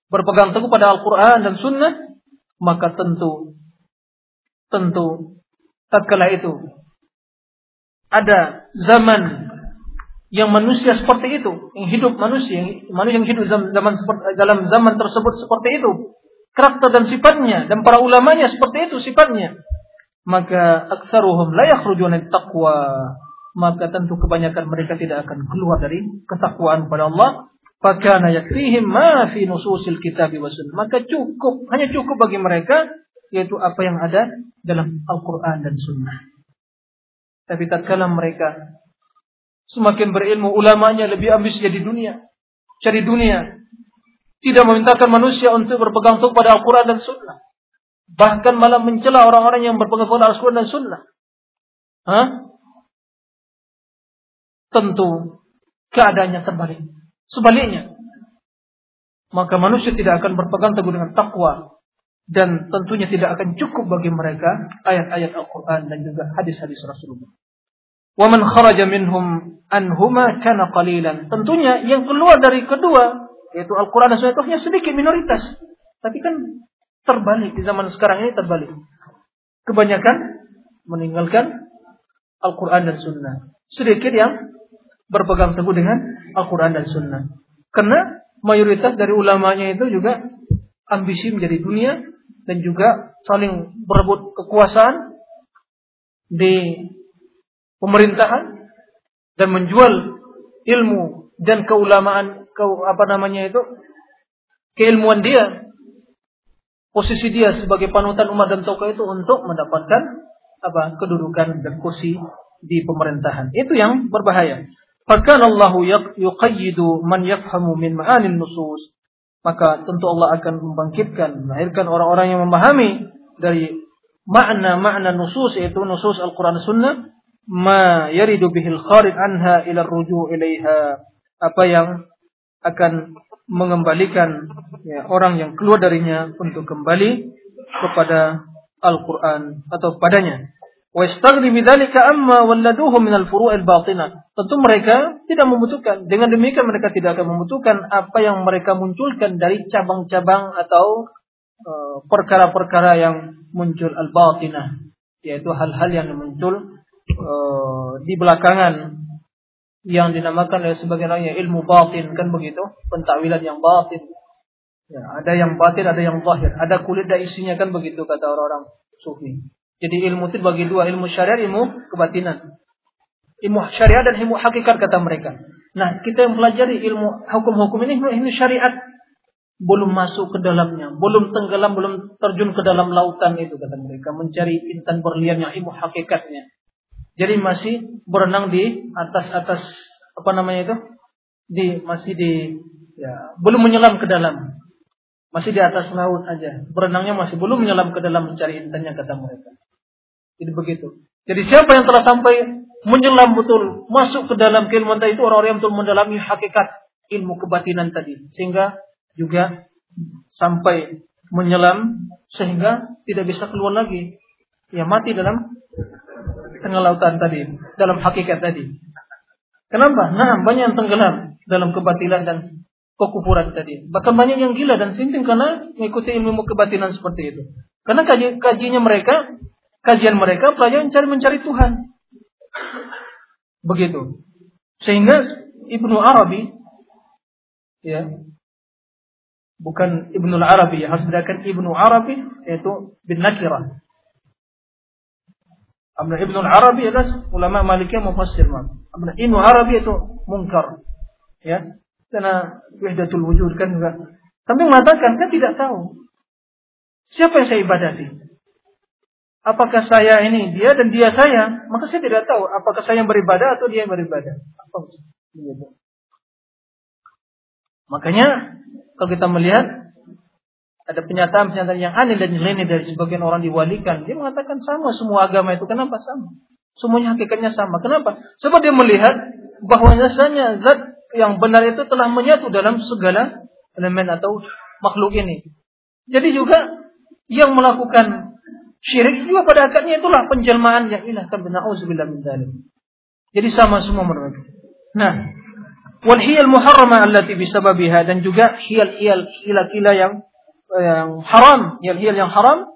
Berpegang teguh pada Al-Quran dan Sunnah. Maka tentu tentu tatkala itu ada zaman yang manusia seperti itu, yang hidup manusia, manusia yang hidup zaman, zaman dalam zaman tersebut seperti itu, karakter dan sifatnya dan para ulamanya seperti itu sifatnya, maka aksaruhum la yakhrujuna taqwa, maka tentu kebanyakan mereka tidak akan keluar dari ketakwaan pada Allah. Fakana yakfihim ma fi nususil kitab wa. Maka cukup, hanya cukup bagi mereka yaitu apa yang ada dalam Al-Qur'an dan sunnah. Tapi tatkala mereka semakin berilmu, ulamanya lebih ambis jadi dunia, cari dunia. Tidak memintakan manusia untuk berpegang teguh pada Al-Quran dan Sunnah. Bahkan malah mencela orang-orang yang berpegang teguh pada Al-Quran dan Sunnah. Hah? Tentu keadaannya terbalik. Sebaliknya, maka manusia tidak akan berpegang teguh dengan takwa dan tentunya tidak akan cukup bagi mereka ayat-ayat Al-Quran dan juga hadis-hadis Rasulullah. Wa man kharaja minhum anhuma kana qalilan. Tentunya yang keluar dari kedua yaitu Al-Quran dan Sunnah itu hanya sedikit minoritas. Tapi kan terbalik di zaman sekarang ini terbalik. Kebanyakan meninggalkan Al-Quran dan Sunnah. Sedikit yang berpegang teguh dengan Al-Quran dan Sunnah. Karena mayoritas dari ulamanya itu juga ambisi menjadi dunia dan juga saling berebut kekuasaan di pemerintahan dan menjual ilmu dan keulamaan ke apa namanya itu keilmuan dia posisi dia sebagai panutan umat dan tokoh itu untuk mendapatkan apa kedudukan dan kursi di pemerintahan itu yang berbahaya. Bahkan Allah yuqayyidu man yafhamu min ma'anin nusus maka tentu Allah akan membangkitkan, melahirkan orang-orang yang memahami dari makna-makna nusus yaitu nusus Al-Quran Sunnah ma yaridu bihil kharid anha ila ruju ilaiha apa yang akan mengembalikan ya, orang yang keluar darinya untuk kembali kepada Al-Quran atau padanya Wastagni bidzalika amma walladuhu min al-furu' al-batinah. Tentu mereka tidak membutuhkan. Dengan demikian mereka tidak akan membutuhkan apa yang mereka munculkan dari cabang-cabang atau eh, perkara-perkara uh, yang muncul al-batinah, yaitu hal-hal yang muncul uh, di belakangan yang dinamakan oleh sebagian orang ilmu batin kan begitu, pentakwilan yang batin. Ya, ada yang batin, ada yang zahir, ada kulit dan isinya kan begitu kata orang-orang sufi. Jadi ilmu itu bagi dua, ilmu syariat, ilmu kebatinan. Ilmu syariat dan ilmu hakikat kata mereka. Nah, kita yang pelajari ilmu hukum-hukum ini, ilmu syariat belum masuk ke dalamnya, belum tenggelam, belum terjun ke dalam lautan itu kata mereka, mencari intan berlian yang ilmu hakikatnya. Jadi masih berenang di atas-atas apa namanya itu? Di masih di ya, belum menyelam ke dalam. Masih di atas laut aja. Berenangnya masih belum menyelam ke dalam mencari intannya kata mereka. Jadi begitu. Jadi siapa yang telah sampai menyelam betul masuk ke dalam keilmuan tadi itu orang-orang yang betul mendalami hakikat ilmu kebatinan tadi sehingga juga sampai menyelam sehingga tidak bisa keluar lagi. Ya mati dalam tengah lautan tadi, dalam hakikat tadi. Kenapa? Nah, banyak yang tenggelam dalam kebatilan dan kekufuran tadi. Bahkan banyak yang gila dan sinting karena mengikuti ilmu kebatinan seperti itu. Karena kaji, kajinya mereka, kajian mereka pelajaran mencari mencari Tuhan. Begitu. Sehingga Ibnu Arabi ya bukan Ibnu Arabi harus bedakan Ibnu Arabi yaitu bin Nakirah Abna Ibnu Arabi adalah ulama Malikiyah mufassir Abna Ibnu Arabi itu mungkar ya. Karena wahdatul wujud kan juga. Sampai mengatakan saya tidak tahu. Siapa yang saya ibadati? Apakah saya ini dia dan dia saya? Maka saya tidak tahu apakah saya yang beribadah atau dia yang beribadah. Apa makanya kalau kita melihat ada pernyataan-pernyataan yang aneh dan nyeleneh dari sebagian orang diwalikan. Dia mengatakan sama semua agama itu. Kenapa sama? Semuanya hakikatnya sama. Kenapa? Sebab dia melihat bahwa bahwasanya zat yang benar itu telah menyatu dalam segala elemen atau makhluk ini. Jadi juga yang melakukan syirik juga pada akadnya itulah penjelmaan yang ilah kan. Jadi sama semua mereka. Nah, wal hiyal muharrama allati bisababiha dan juga hiyal-hiyal hila-hila yang yang haram, hil-hil yang haram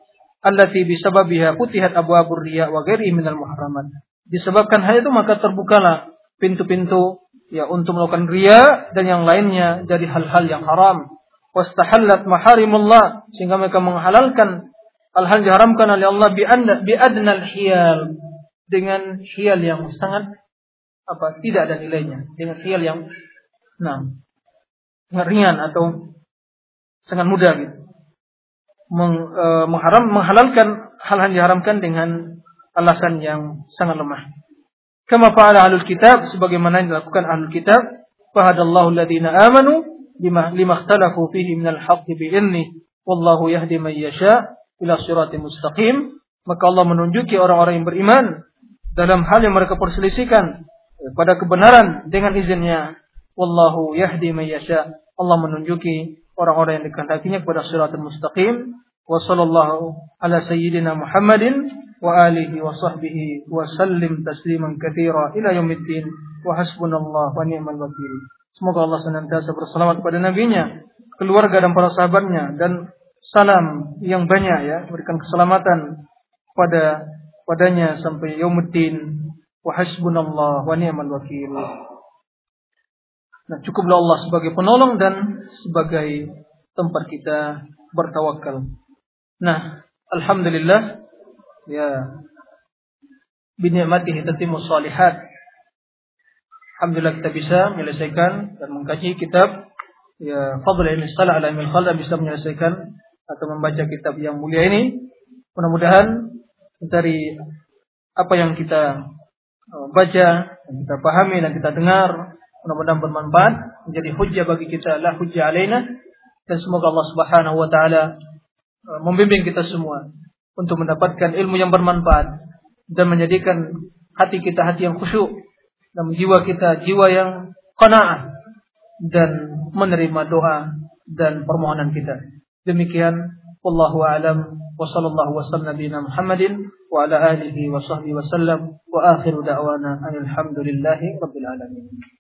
allati bisababiha futihat abwabur riya wa ghairi minal muharramat. Disebabkan hal itu maka terbukalah pintu-pintu ya untuk melakukan riya dan yang lainnya dari hal-hal yang haram. Wastahallat maharimullah sehingga mereka menghalalkan hal-hal yang diharamkan oleh Allah bi bi adnal hiyal dengan hiyal yang sangat apa tidak ada nilainya dengan hiyal yang nah ringan atau sangat mudah gitu meng, e, mengharam, menghalalkan hal-hal yang diharamkan dengan alasan yang sangat lemah. Kama fa'ala ahlul kitab sebagaimana yang dilakukan ahlul kitab, fahadallahu alladhina amanu lima lima ikhtalafu fihi minal haqqi bi'ilni wallahu yahdi man yasha ila siratim mustaqim. Maka Allah menunjuki orang-orang yang beriman dalam hal yang mereka perselisihkan pada kebenaran dengan izinnya. Wallahu yahdi man yasha. Allah menunjuki orang-orang yang dikehendakinya kepada siratul mustaqim sayyidina Muhammadin wa alihi wa sahbihi wa sallim tasliman katsira ila yaumiddin wa hasbunallah wa ni'mal wakil. Semoga Allah senantiasa berselawat kepada nabinya, keluarga dan para sahabatnya dan salam yang banyak ya, berikan keselamatan pada padanya sampai yaumuddin wa hasbunallah wa ni'mal wakil. Nah, cukuplah Allah sebagai penolong dan sebagai tempat kita bertawakal. Nah, alhamdulillah ya binikmatihi tatimmu salihat. Alhamdulillah kita bisa menyelesaikan dan mengkaji kitab ya Fadl Ilmi Salah ala Ilmi bisa menyelesaikan atau membaca kitab yang mulia ini. Mudah-mudahan dari apa yang kita uh, baca, yang kita pahami dan kita dengar mudah-mudahan bermanfaat menjadi hujjah bagi kita la hujjah alaina dan semoga Allah Subhanahu wa taala membimbing kita semua untuk mendapatkan ilmu yang bermanfaat dan menjadikan hati kita hati yang khusyuk dan jiwa kita jiwa yang qanaah dan menerima doa dan permohonan kita. Demikian wallahu alam wa sallallahu wasallam nabiyina Muhammadin wa ala alihi wa sahbihi wasallam wa akhiru da'wana alhamdulillahi rabbil alamin.